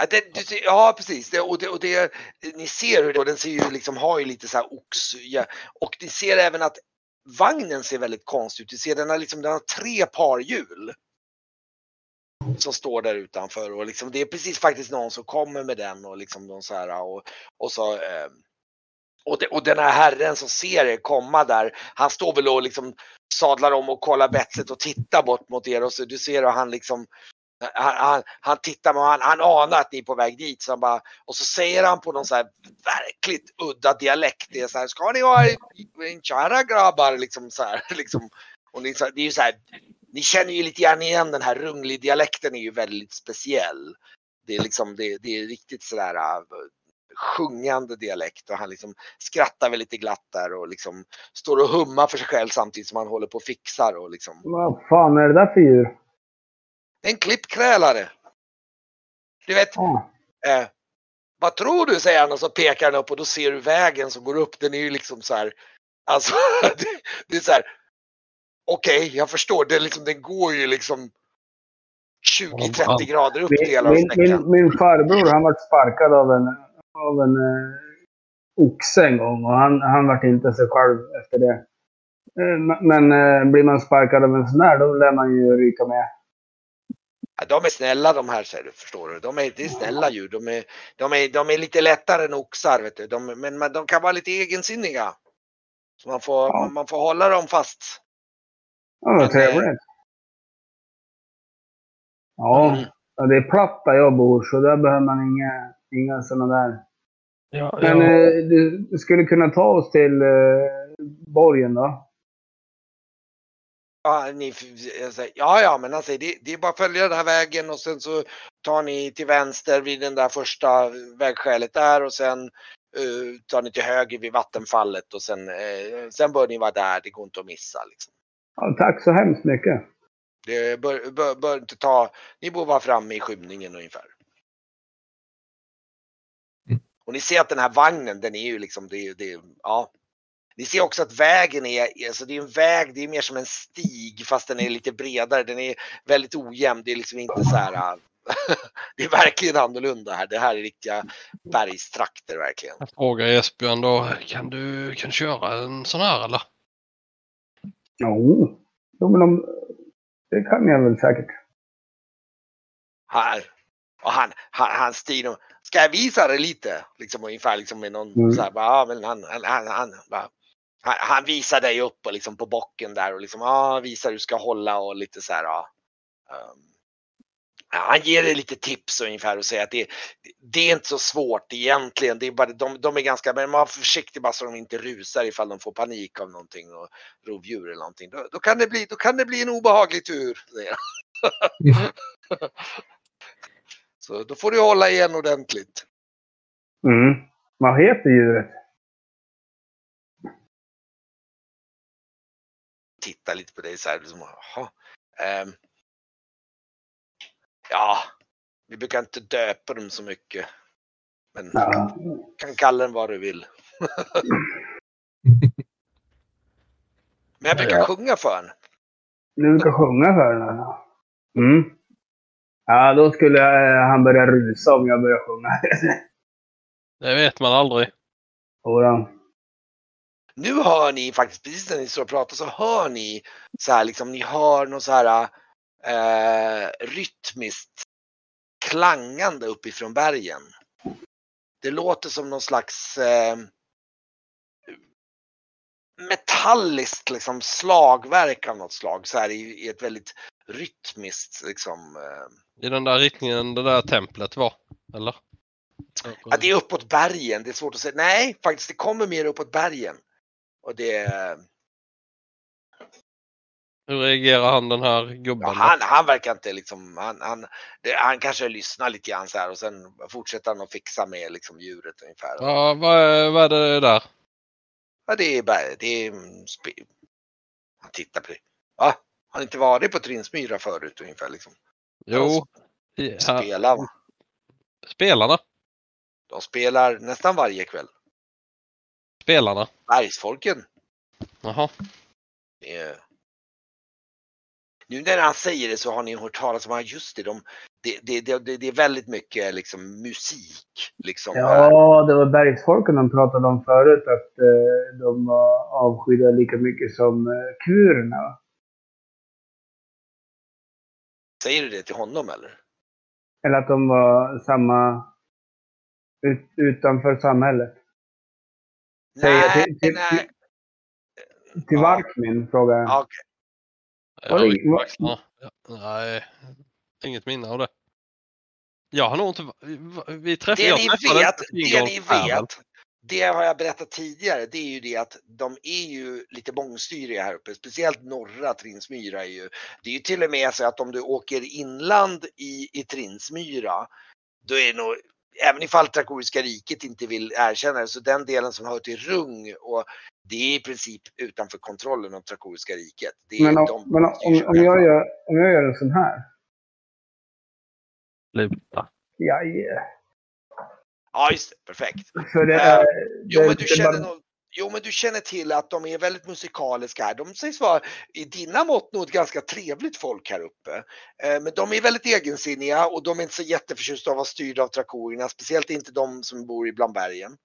Ja, det, det, ja precis, det, och, det, och det, ni ser hur det, den ser ju liksom, har ju lite så här ox, ja, och ni ser även att vagnen ser väldigt konstig ut. Ni ser den har liksom, den har tre par hjul. Som står där utanför och liksom, det är precis faktiskt någon som kommer med den och liksom de så här och, och så eh, och, det, och den här herren som ser er komma där, han står väl och liksom sadlar om och kollar betset och tittar bort mot er och så du ser hur han liksom han, han, han tittar och han, han anar att ni är på väg dit så han bara, och så säger han på någon så här verkligt udda dialekt. Det är så här, ska ni ha en kära grabbar liksom så här liksom. Och ni, så- det är ju så här, ni känner ju lite grann igen den här runglig dialekten är ju väldigt speciell. Det är liksom, det, det är riktigt sådär uh, äh, sjungande dialekt och han liksom skrattar väl lite glatt där och liksom står och hummar för sig själv samtidigt som han håller på och fixar och liksom.
Vad fan är det där för djur?
En klippkrälare. Du vet,
Ah,
eh, vad tror du säger han och så pekar han upp och då ser du vägen som går upp. Den är ju liksom så här. Alltså det, det är så här. Okej, jag förstår. Det är liksom, den går ju liksom 20-30 grader upp
min,
delar av
min, min, min farbror han vart sparkad av en, av en eh, oxe en gång och han, han vart inte sig själv efter det. Eh, men- men eh, blir man sparkad av en sån där då lär man ju ryka med.
De är snälla de här, säger du, förstår du. De är, det är snälla djur. De är, de, är, de är lite lättare än oxar, vet du. De, men, men de kan vara lite egensinniga. Så man får,
Ja.
man, får hålla dem fast.
Ja, vad
Men,
trevligt. Ja,
Mm.
ja, det är platt där jag bor så där behöver man inga, inga sådana där.
Ja,
Men
ja.
eh, du, du skulle kunna ta oss till eh, borgen då?
Ja, ni, jag säger, ja, ja, men han säger det, det är bara att följa den här vägen och sen så tar ni till vänster vid den där första vägskälet där och sen eh, tar ni till höger vid vattenfallet och sen, eh, sen bör ni vara där. Det går inte att missa liksom.
Ja, tack så hemskt mycket.
Det bör, bör, bör inte ta, ni borde vara framme i skymningen ungefär.
Mm.
Och ni ser att den här vagnen, den är ju liksom, det, är- det, ja. Ni ser också att vägen är, alltså det är en väg, det är mer som en stig fast den är lite bredare. Den är väldigt ojämn, det är liksom inte så här. äh, det är verkligen annorlunda här. Det här är riktiga bergstrakter verkligen.
Jag frågar Esbjörn då, kan du, kan du köra en sån här eller?
Jo, jo men de, det kan jag väl säkert.
Här. Och han, han, han stil, ska jag visa det lite? Liksom ungefär liksom med någon
Mm.
så här, bara, ja, men han, han, han, han, bara, han, han visar dig upp och liksom på bocken där och liksom, ah, visar hur du ska hålla och lite så här, Ah, Um, han ger dig lite tips ungefär och säger att det, det är inte så svårt egentligen. Det är bara, de, de är ganska, men man var försiktig bara så de inte rusar ifall de får panik av någonting och rovdjur eller någonting. Då, då, kan, det bli, då kan det bli en obehaglig tur. så då får du hålla igen ordentligt.
Mm. Vad heter djuret?
Titta lite på dig så här. Liksom, um, ja, vi brukar inte döpa dem så mycket. Men ja. kan kalla den vad du vill. Men jag brukar ja. sjunga för den.
Du brukar sjunga för den? Alltså. Mm. Ja, då skulle han börja rusa om jag börjar sjunga.
Det vet man aldrig.
Jodå.
Nu hör ni faktiskt, precis när ni står och pratar så hör ni så här liksom, ni hör något så här eh, rytmiskt klangande uppifrån bergen. Det låter som någon slags eh, metalliskt liksom slagverk av något slag så här i, i ett väldigt rytmiskt liksom.
Eh. I den där riktningen det där templet var, eller?
Ja, det är uppåt bergen. Det är svårt att säga. Nej, faktiskt det kommer mer uppåt bergen. Och det,
hur reagerar han den här gubben?
Ja, han, han verkar inte liksom, han, han, det, han kanske lyssnar lite grann så här och sen fortsätter han att fixa med liksom djuret ungefär.
Ja, vad, är, vad är det där?
Ja, det är bara, det är, han tittar på det. Va? Har ni inte varit på Trinsmyra förut ungefär liksom?
Jo.
Ja, spelar.
Spelarna?
De spelar nästan varje kväll.
Spelarna?
Bergsfolken.
Jaha.
Är, nu när han säger det så har ni hört talas om, just det, de, det, det, det, det är väldigt mycket liksom musik. Liksom.
Ja, det var bergsfolken de pratade om förut, att eh, de var avskydda lika mycket som eh, kurerna.
Säger du det till honom eller?
Eller att de var samma, ut, utanför samhället.
Nej, till, till, nej.
Till, till ja. Varkmin frågar jag.
Okay.
Jag ja, nej, inget minne av det. Jag har nog inte... Vi träffade...
Det ni vet, det ni vet, det har jag berättat tidigare, det är ju det att de är ju lite mångstyriga här uppe, speciellt norra Trinsmyra är ju, det är ju till och med så att om du åker inland i, i Trinsmyra, då är nog, även ifall Trakoriska riket inte vill erkänna det, så den delen som hör till Rung och det är i princip utanför kontrollen av Trakoriska riket.
men om, de men om, om, jag gör, om jag gör en sån här?
Sluta.
Ja, yeah.
Ja, just det. Perfekt.
För det, är, uh,
jo, men du känner bara... Jo, men du känner till att de är väldigt musikaliska här. De sägs vara i dina mått nog ett ganska trevligt folk här uppe. Eh, men de är väldigt egensinniga och de är inte så jätteförtjusta av att vara styrda av trakorerna, speciellt inte de som bor i bland bergen.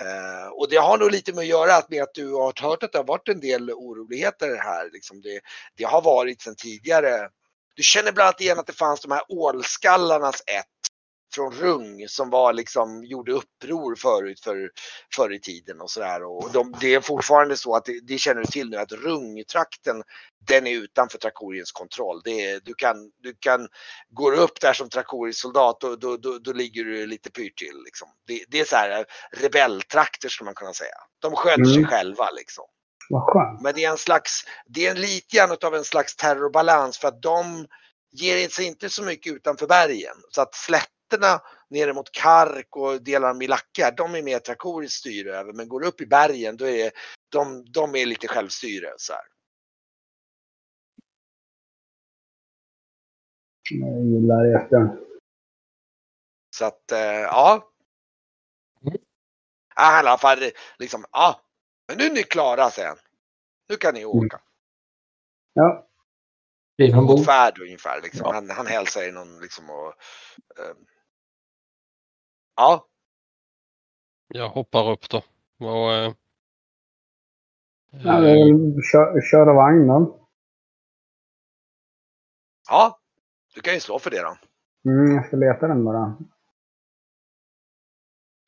Eh, och det har nog lite med att göra med att du har hört att det har varit en del oroligheter här. Liksom det, det har varit sedan tidigare. Du känner bland annat igen att det fanns de här ålskallarnas ett från Rung som var liksom, gjorde uppror förut för, förr i tiden och sådär. Och de, det är fortfarande så att det, det känner du till nu att Rungtrakten den är utanför Trakoriens kontroll. Det är, du, kan, du kan, går du upp där som Trakorisk soldat då, då, då, då, ligger du lite pyrt till. Liksom. Det, det, är så här rebelltrakter skulle man kunna säga. De sköter mm. sig själva liksom. Men det är en slags, det är lite grann av en slags terrorbalans för att de ger sig inte så mycket utanför bergen. Så att slätterna nere mot Kark och delar av Milacka, de är mer trakoriskt styre över. Men går du upp i bergen, då är de, de är lite självstyre. Så här.
Jag gillar det.
Så att, äh, ja. Mm. I alla fall liksom, ja. Men nu är ni klara sen. Nu kan ni mm. åka.
Ja.
God färd ungefär. Liksom. Ja. Han, han hälsar er någon liksom och... Uh, ja.
Jag hoppar upp då. Och, uh,
ja, kör, köra vagnen.
Ja, du kan ju slå för det då.
Mm, jag ska leta den bara.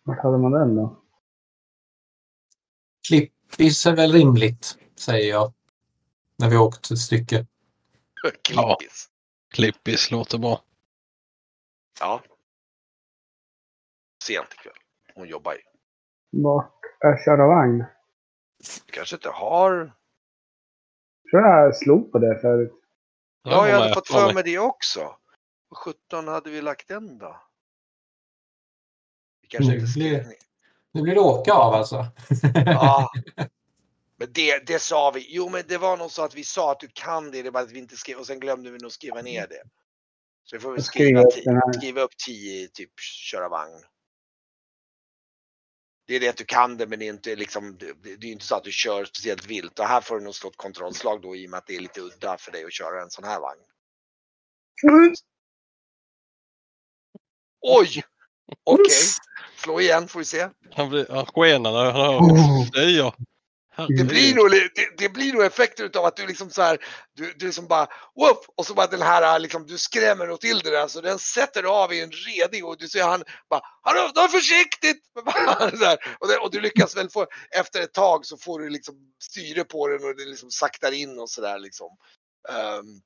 Vart hade man den då?
Klippis är väl rimligt, säger jag. När vi åkt ett stycke.
Klippis?
Klippis låter bra.
Ja. Sent ikväll. Hon jobbar ju.
Vart är köra vagn?
Du kanske inte har...
tror jag slog på det förut.
Ja, jag hade fått för
med.
mig det också. Vad 17 hade vi lagt den då? Vi kanske
Mm,
inte skrev ner.
Nu blir det åka av alltså.
Ja. Men det, det sa vi. Jo, men det var nog så att vi sa att du kan det. Det är bara att vi inte skrev och sen glömde vi nog skriva ner det. Så vi får väl
Jag skriver
skriva,
upp
skriva upp 10 i typ köra vagn. Det är det att du kan det men det är inte liksom, det, är inte så att du kör speciellt vilt och här får du nog slå ett kontrollslag då i och med att det är lite udda för dig att köra en sån här vagn. Oj! Okej, slå igen får vi se.
Han, blir, han skenar när han hör
Oh.
det.
Det blir nog, li- det, det blir nog effekter utav att du liksom så här, du, du liksom bara whoop, och så bara den här liksom, du skrämmer nog till det där. Så den sätter av i en reding och du ser han bara hallå, ta försiktigt! och, det, och du lyckas väl få, efter ett tag så får du liksom styre på den och det liksom saktar in och sådär liksom. Ehm,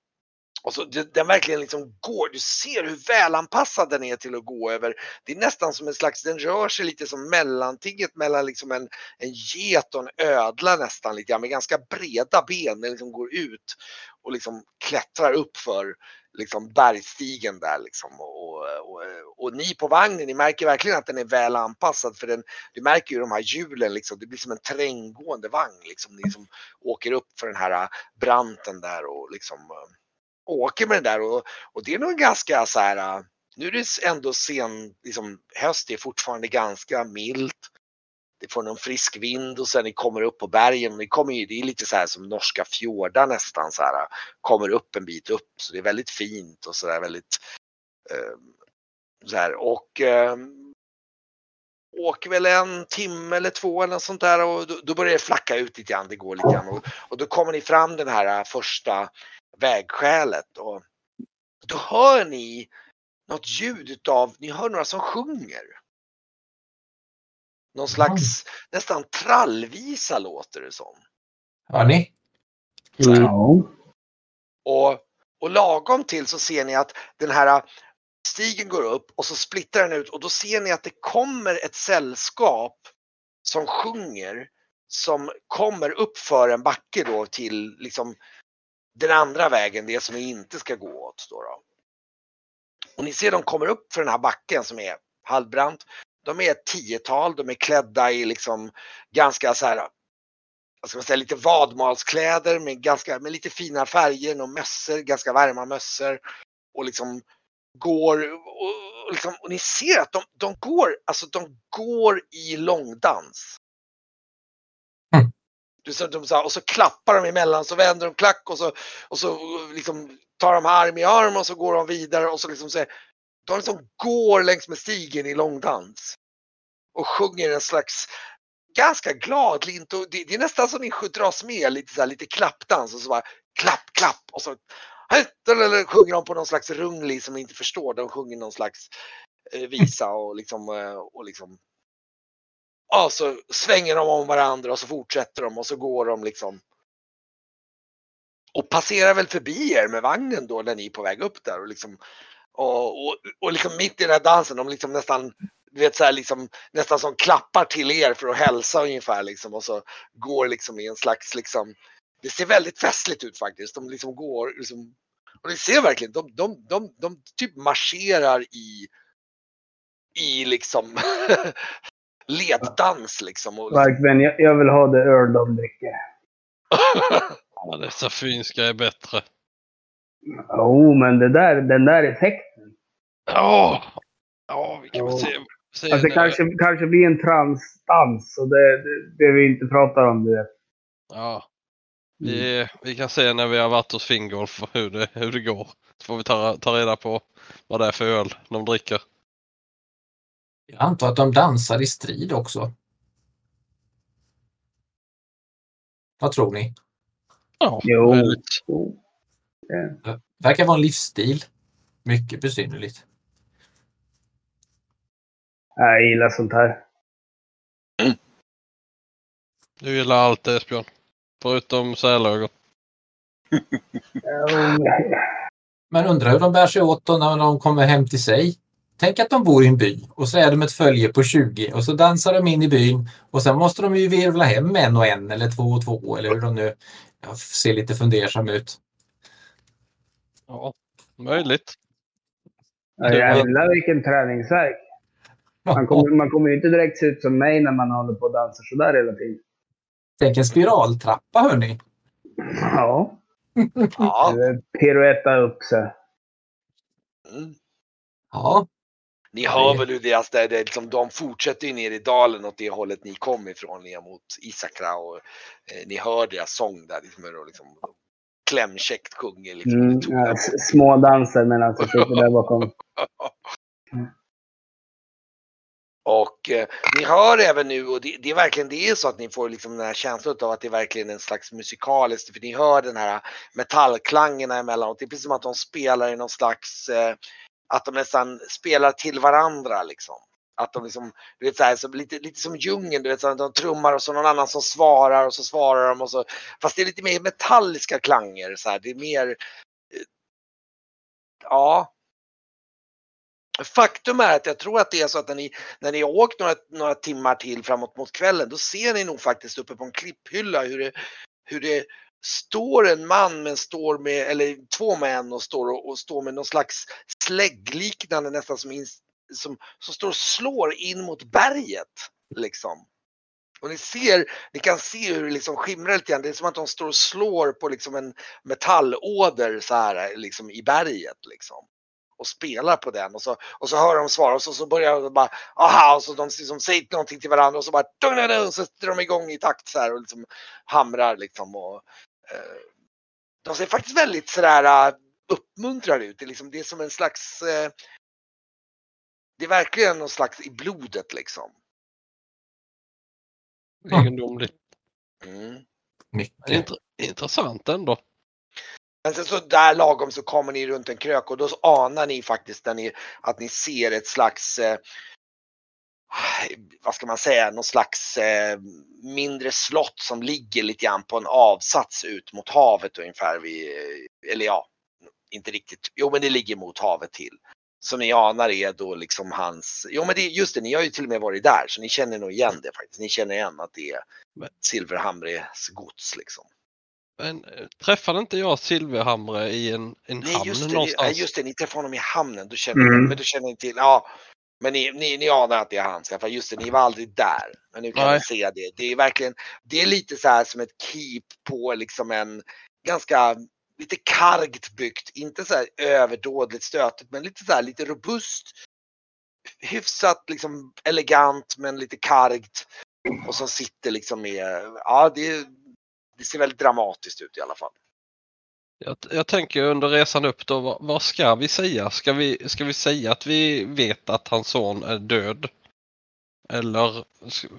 och så den verkligen liksom går, du ser hur välanpassad den är till att gå över. Det är nästan som en slags, den rör sig lite som mellantinget mellan liksom en, en get och en ödla nästan lite grann med ganska breda ben. Den liksom går ut och liksom klättrar upp för liksom bergstigen där liksom. Och, och, och ni på vagnen, ni märker verkligen att den är väl anpassad för den, du märker ju de här hjulen liksom, det blir som en terränggående vagn liksom. Ni som åker upp för den här äh, branten där och liksom äh, åker med den där och, och det är nog ganska så här, äh, nu är det ändå sen, liksom höst är fortfarande ganska milt. Det får någon frisk vind och sen ni kommer upp på bergen, ni kommer ju, det är lite så här som norska fjordar nästan så här, äh, kommer upp en bit upp. Så det är väldigt fint och så där väldigt eh, så här. Och eh, åker väl en timme eller två eller något sånt där och då, då börjar det flacka ut lite grann, det går lite grann och, och då kommer ni fram den här äh, första vägskälet och då hör ni något ljud utav, ni hör några som sjunger. Någon slags nästan trallvisa låter det som.
Hör ni?
Ja.
Och, och lagom till så ser ni att den här stigen går upp och så splittrar den ut och då ser ni att det kommer ett sällskap som sjunger som kommer upp för en backe då till liksom den andra vägen, det som vi inte ska gå åt. Då då. Och ni ser de kommer upp för den här backen som är halvbrant. De är ett tiotal, de är klädda i liksom ganska så här vad ska man säga, lite vadmalskläder med, ganska, med lite fina färger och mössor, ganska varma mössor. Och liksom går, och, och, liksom, och ni ser att de, de går, alltså de går i långdans. Du de, så här, och så klappar de emellan, så vänder de klack och så, och så liksom tar de arm i arm och så går de vidare och så liksom så här, de liksom går längs med stigen i långdans. Och sjunger en slags ganska gladlint och det, det är nästan som ni dras med lite så här, lite klappdans och så bara klapp, klapp och så eller sjunger de på någon slags runglig som ni inte förstår. De sjunger någon slags eh, visa och liksom eh, och liksom Ja, så svänger de om varandra och så fortsätter de och så går de liksom och passerar väl förbi er med vagnen då när ni är på väg upp där och liksom och, och, och liksom mitt i den här dansen, de liksom nästan du vet så här liksom nästan som klappar till er för att hälsa ungefär liksom och så går liksom i en slags liksom det ser väldigt festligt ut faktiskt. De liksom går liksom, och ni ser verkligen, de, de, de, de typ marscherar i i liksom leddans liksom. Och,
Verkligen, jag, jag vill ha det öl de dricker.
Ja, dessa finska är bättre.
Jo, men det där, den där effekten.
Ja, ja vi kan
Ja.
se. se
Alltså, det kanske, kanske blir en transdans och det, det, det vi inte pratar om. Du vet.
Ja. Vi, vi kan se när vi har varit hos Fingolf hur det, hur det går. Så får vi ta, ta reda på vad det är för öl de dricker.
Jag antar att de dansar i strid också. Vad tror ni?
Ja,
Jo. Det-
Verkar vara en livsstil. Mycket besynnerligt.
Jag gillar sånt här.
Du gillar allt Esbjörn. Förutom sälögon.
Men undrar hur de bär sig åt då när de kommer hem till sig. Tänk att de bor i en by och så är de ett följe på 20 och så dansar de in i byn och sen måste de ju virvla hem en och en eller två och två eller hur de nu jag ser lite fundersam ut.
Ja, möjligt.
Ja, jävlar vilken träningsvärk. Man kommer, man kommer ju inte direkt se ut som mig när man håller på och dansar sådär hela tiden.
Tänk en spiraltrappa hörni.
Ja.
Ja.
Piruetta upp sig.
Ja,
Ni hör väl hur deras, det, det, liksom, de fortsätter ju ner i dalen åt det hållet ni kom ifrån ner mot Isakra och eh, ni hör deras sång där liksom, liksom klämkäckt sjunger liksom.
Mm, ja,
dem.
s- små danser medan jag sitter där bakom.
Och eh, ni hör även nu, och det, det är verkligen det är så att ni får liksom den här känslan av att det är verkligen en slags musikaliskt, för ni hör den här metallklangerna emellanåt. Det är precis som att de spelar i någon slags, eh, att de nästan spelar till varandra liksom. Att de liksom, du vet så här, så lite, lite som djungeln, du vet så här, de trummar och så någon annan som svarar och så svarar de och så. Fast det är lite mer metalliska klanger så här, det är mer, eh, ja. Faktum är att jag tror att det är så att när ni, när ni har åkt några, några timmar till framåt mot kvällen, då ser ni nog faktiskt uppe på en klipphylla hur det, hur det står en man men står med, eller två män och står, och, och står med någon slags släggliknande nästan som, in, som, som står och slår in mot berget. Liksom. Och ni ser, ni kan se hur det liksom skimrar lite grann. Det är som att de står och slår på liksom en metallåder så här liksom i berget liksom. Och spelar på den och så, och så hör de svara och så, så börjar de bara aha och så de liksom säger någonting till varandra och så bara dun, dun, dun, så sätter de igång i takt så här och liksom hamrar liksom och de ser faktiskt väldigt sådär uh, uppmuntrade ut. Det är, liksom, det är som en slags eh, det är verkligen någon slags i blodet liksom.
Egendomligt.
Mm.
mycket.
Intre- intressant ändå.
Men sen så där lagom så kommer ni runt en krök och då anar ni faktiskt ni, att ni ser ett slags, eh, vad ska man säga, någon slags eh, mindre slott som ligger lite grann på en avsats ut mot havet ungefär vid, eller ja, inte riktigt, jo men det ligger mot havet till. Som ni anar är då liksom hans, jo men det, just det, ni har ju till och med varit där så ni känner nog igen det faktiskt. Ni känner igen att det är Silverhamres gods liksom.
Men eh, träffade inte jag Silverhamre i en, en
Nej
hamn
just det, ni,
någonstans?
nej, just det, ni träffade honom i hamnen. Då känner
Mm.
men då känner ni till, ja. Men ni, ni, ni anar att det är han, för just det, ni var aldrig där. Men nu kan
Nej.
ni se det. Det är verkligen, det är lite så här som ett keep på liksom en ganska lite kargt byggt, inte så här överdådligt stötigt, men lite så här lite robust. Hyfsat liksom elegant men lite kargt. Och som sitter liksom med, ja det, det ser väldigt dramatiskt ut i alla fall.
Jag, jag tänker under resan upp då, vad, vad ska vi säga? Ska vi, ska vi säga att vi vet att hans son är död? Eller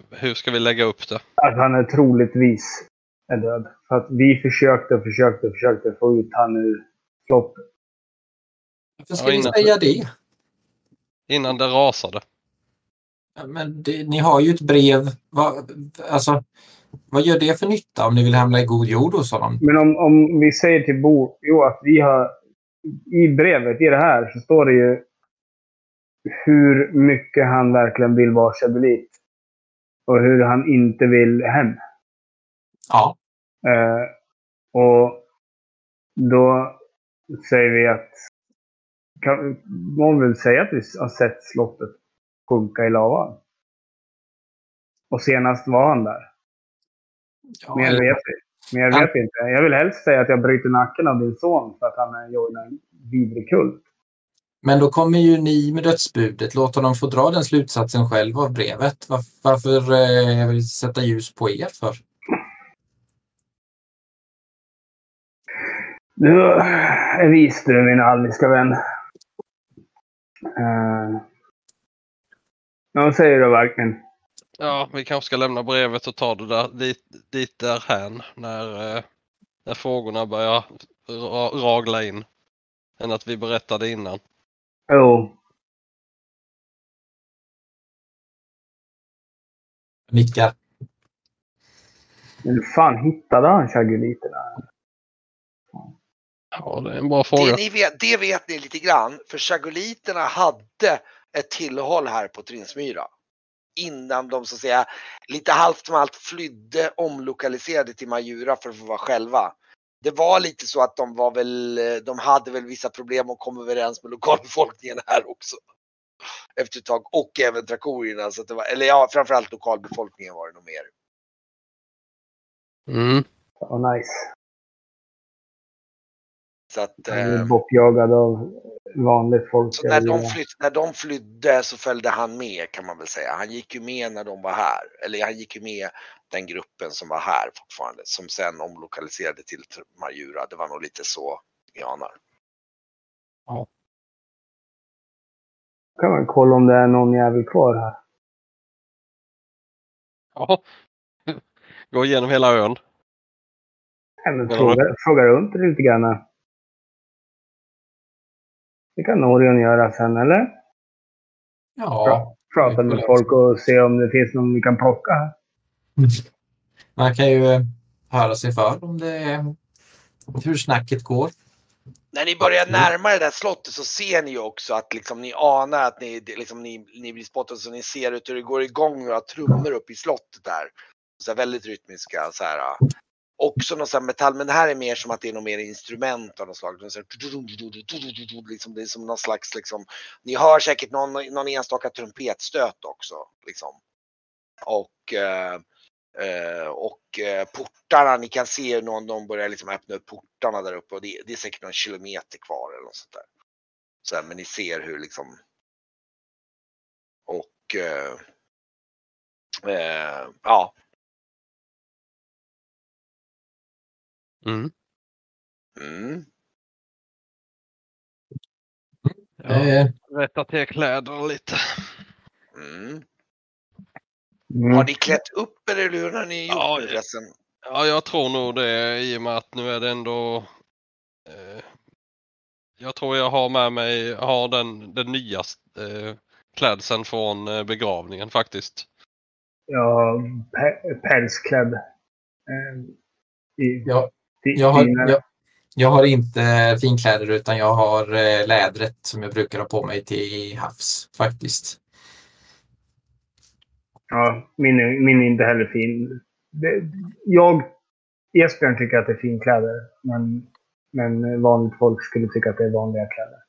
hur ska vi lägga upp det?
Att han är troligtvis är död. För att vi försökte och försökte och försökte få ut han ur slottet.
Varför ska
Ja,
vi
innan-
säga det?
Innan det rasade.
Ja, Men det, ni har ju ett brev. Vad, alltså, vad gör det för nytta om ni vill hamna i god jord hos honom?
Men om, om vi säger till Bo, jo att vi har i brevet, i det här, så står det ju hur mycket han verkligen vill vara Chebulit. Och hur han inte vill hem.
Ja,
Eh, och då säger vi att... Kan, man vill säga att vi har sett slottet sjunka i lavan. Och senast var han där.
Ja
Mer vet vi. Mer
Han-
vet inte. Jag vill helst säga att jag bryter nacken av din son för att han är joinar en vidrig kult.
Men då kommer ju ni med dödsbudet. Låt honom få dra den slutsatsen själv av brevet. Var, varför eh, sätta ljus på er för?
Du är vis du, min alviska vän. Uh, vad säger du, Varken?
Ja, vi kanske ska lämna brevet och ta det där dit, dit därhän när, eh, när frågorna börjar ra, ragla in. Än att vi berättade innan.
Jo.
Nickar.
Men hur fan hittade han chaguliterna?
Ja, det är en bra fråga.
Det, ni vet, det vet ni lite grann, för chagoliterna hade ett tillhåll här på Trinsmyra. Innan de så att säga lite halvt som allt flydde, omlokaliserade till Majura för att få vara själva. Det var lite så att de var väl, de hade väl vissa problem och kom överens med lokalbefolkningen här också. Efter ett tag och även trakorierna. Så att det var, eller ja, framförallt lokalbefolkningen var det nog mer.
Mm.
Ja, nice.
Så att,
Han
eh,
bortjagad av vanligt folk.
Så när de, flytt, när de flydde så följde han med kan man väl säga. Han gick ju med när de var här. Eller han gick ju med den gruppen som var här fortfarande. Som sen omlokaliserade till Majura. Det var nog lite så vi anar.
kan man kolla om det är någon jävel kvar här.
Ja. Gå igenom hela ön. Ja.
fråga, fråga runt lite grann. Det kan Orion göra sen, eller?
Ja,
Prata med folk och se om det finns någon vi kan plocka här.
man kan ju eh, höra sig för om det hur snacket går.
När ni börjar närma det där slottet så ser ni ju också att liksom, ni anar att ni, liksom, ni, ni blir spottade så ni ser ut hur det går igång några trummor upp i slottet där. Så väldigt rytmiska så här. Också någon sån här metall, men det här är mer som att det är något mer instrument av något slag. Det är här, Liksom, det är som någon slags liksom, ni hör säkert någon, någon enstaka trumpetstöt också. Liksom. Och eh, och eh, portarna, ni kan se hur någon, de börjar liksom öppna upp portarna där uppe och det, det är säkert någon kilometer kvar eller något sånt där. Så här, men ni ser hur liksom och eh, eh, ja,
Mm.
mm,
Ja.
Eh,
Rätta till kläder lite.
mm.
Mm.
Har ni klätt upp er eller hur har ni gjort
Ja? Ja, jag tror nog det i och med att nu är det ändå... Eh, jag tror jag har med mig, har den, den nya eh, klädseln från eh, begravningen faktiskt.
Ja, pälsklädd. Eh, i,
jag,
i,
jag, har, jag, jag har inte finkläder utan jag har eh, lädret som jag brukar ha på mig till havs faktiskt.
Ja, min, min är inte heller fin. Jag, Esbjörn tycker att det är finkläder, men, men vanligt folk skulle tycka att det är vanliga kläder.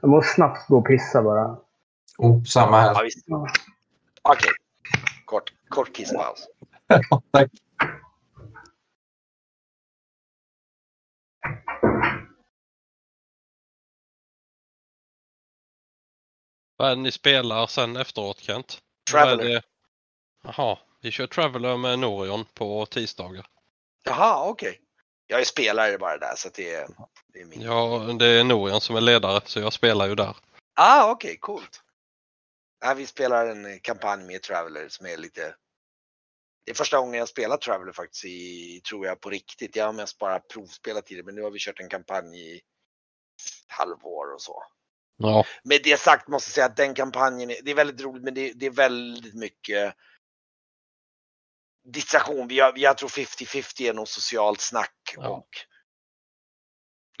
Jag måste snabbt gå och pissa bara.
Oh, samma
Ja,
här.
visst. Okej, kort, kort kisspaus.
Tack.
Vad är det ni spelar sen efteråt Kent? Det? Jaha, vi kör Traveler med Norion på tisdagar.
Jaha, okej. Jag är spelare bara där så det är, det är min.
Ja, det är Norion som är ledare så jag spelar ju där.
Ah, okej, coolt. Ja, vi spelar en kampanj med Traveler som är lite... Det är första gången jag spelar Traveler faktiskt i, tror jag, på riktigt. Jag har mest bara provspelat tidigare men nu har vi kört en kampanj i ett halvår och så.
Ja,
Med det sagt måste jag säga att den kampanjen, är, det är väldigt roligt men det, det är väldigt mycket distraktion. Vi har, jag tror 50-50 är nog socialt snack
Ja.
och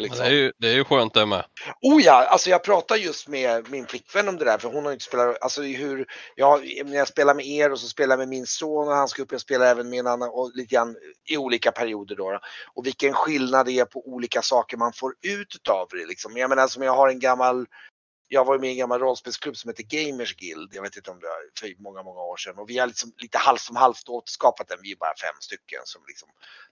liksom.
det, är ju, det är ju skönt det med.
Oh ja, alltså jag pratar just med min flickvän om det där för hon har inte spelat, alltså hur, jag, när jag spelar med er och så spelar jag med min son och han ska upp, jag spelar även med en annan och lite grann i olika perioder då. då. Och vilken skillnad det är på olika saker man får ut utav det liksom. Jag menar som jag har en gammal jag var med i en gammal rollspelsklubb som heter Gamers Guild. Jag vet inte om det var för många, många år sedan. Och vi har liksom lite halvt som halvt återskapat den. Vi är bara fem stycken som liksom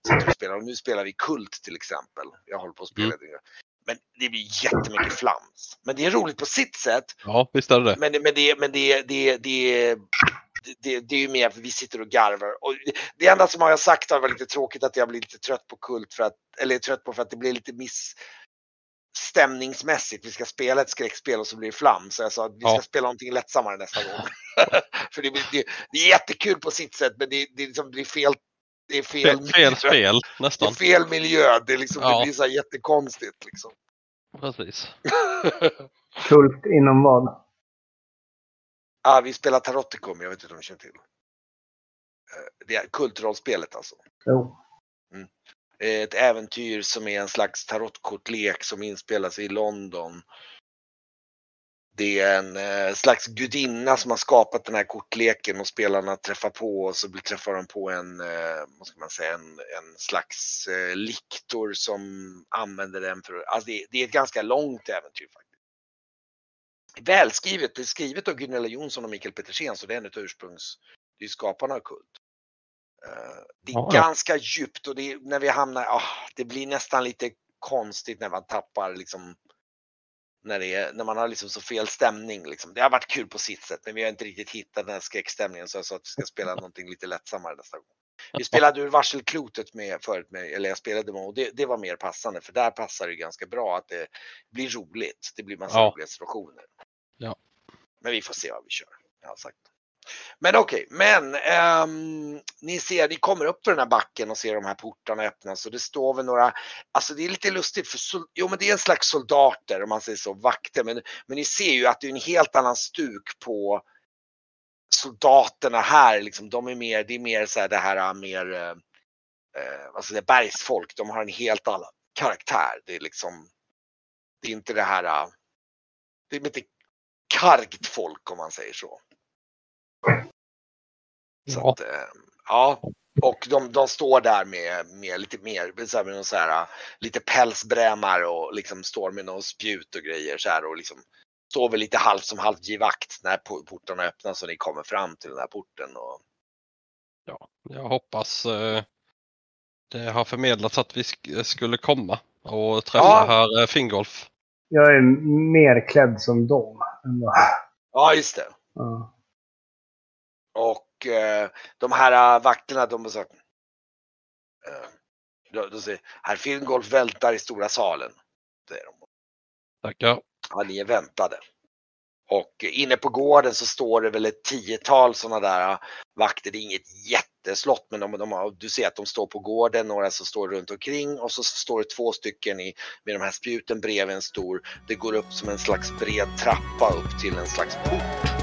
sitter och spelar. Och nu spelar vi Kult till exempel. Jag håller på att spela det. Men det blir jättemycket flams. Men det är roligt på sitt sätt.
Ja, visst är det.
Men, det- men, det, men det, det, det, det, det är ju mer för vi sitter och garvar. Och det- det enda som jag har sagt har varit lite tråkigt att jag blir lite trött på Kult. För att, eller trött på för att det blir lite miss stämningsmässigt. Vi ska spela ett skräckspel och så blir det flam. Så jag sa att vi ska
Ja.
spela någonting lättsammare nästa gång. för det, det, det är jättekul på sitt sätt men det, det, är liksom, det är fel. Det är fel,
Fel, fel spel
Det är
nästan.
fel miljö. Det, är liksom,
Ja.
det blir så här jättekonstigt. Liksom.
Precis.
Kult inom vad?
ah, vi spelar Taroticum, jag vet inte om du känner till. Eh, Det är kultrollspelet alltså.
Jo.
Eh, ett äventyr som är en slags tarotkortlek som inspelas i London. Det är en eh, slags gudinna som har skapat den här kortleken och spelarna träffar på och så träffar de på en, eh, vad ska man säga, en, en slags eh, liktor som använder den för, alltså det, det är ett ganska långt äventyr faktiskt. Välskrivet, det är skrivet av Gunilla Jonsson och Mikael Petersen så det är en av ursprungs, det är skaparna av Kult. Eh, Det är
Ja,
ganska djupt och det är, när vi hamnar, ah, det blir nästan lite konstigt när man tappar liksom när, det är, när man har liksom så fel stämning. Liksom. Det har varit kul på sitt sätt men vi har inte riktigt hittat den här skräckstämningen så jag sa att vi ska spela någonting lite lättsammare nästa gång. Vi spelade ur varselklotet med förut, med, eller jag spelade med och det, det var mer passande för där passar det ganska bra att det blir roligt. Det blir massa
Ja.
roliga situationer.
Ja.
Men vi får se vad vi kör. Jag har sagt. Men okej, men um, ni ser, ni kommer upp för den här backen och ser de här portarna öppnas och det står väl några, alltså det är lite lustigt för, sol, jo men det är en slags soldater om man säger så, vakter, men, men ni ser ju att det är en helt annan stuk på soldaterna här, liksom, de är mer, det är mer så här det här äh, mer, eh, alltså vad ska säga, bergsfolk, de har en helt annan karaktär. Det är liksom, det är inte det här, äh, det är inte kargt folk om man säger så. Så
Ja.
att, eh, ja. Och de, de står där med, med lite mer, så här, med någon så här, lite pälsbrämar och liksom står med någon spjut och grejer så här och liksom står väl lite halvt som halvt givakt när po- portarna öppnas och ni kommer fram till den här porten. Och,
Ja, jag hoppas eh, det har förmedlats att vi sk- skulle komma och träffa
Ja.
herr eh, Fingolf.
Jag är mer klädd som dem.
ja, just det.
Ja.
Och eh, de här äh, vakterna, de så, eh, då säger herr Fingolf väntar i stora salen. Säger de.
Tackar.
Ja, ni är väntade. Och inne på gården så står det väl ett tiotal sådana där äh, vakter. Det är inget jätteslott men de, de du ser att de står på gården, några som står runt omkring och så står det två stycken i, med de här spjuten bredvid en stor. Det går upp som en slags bred trappa upp till en slags port.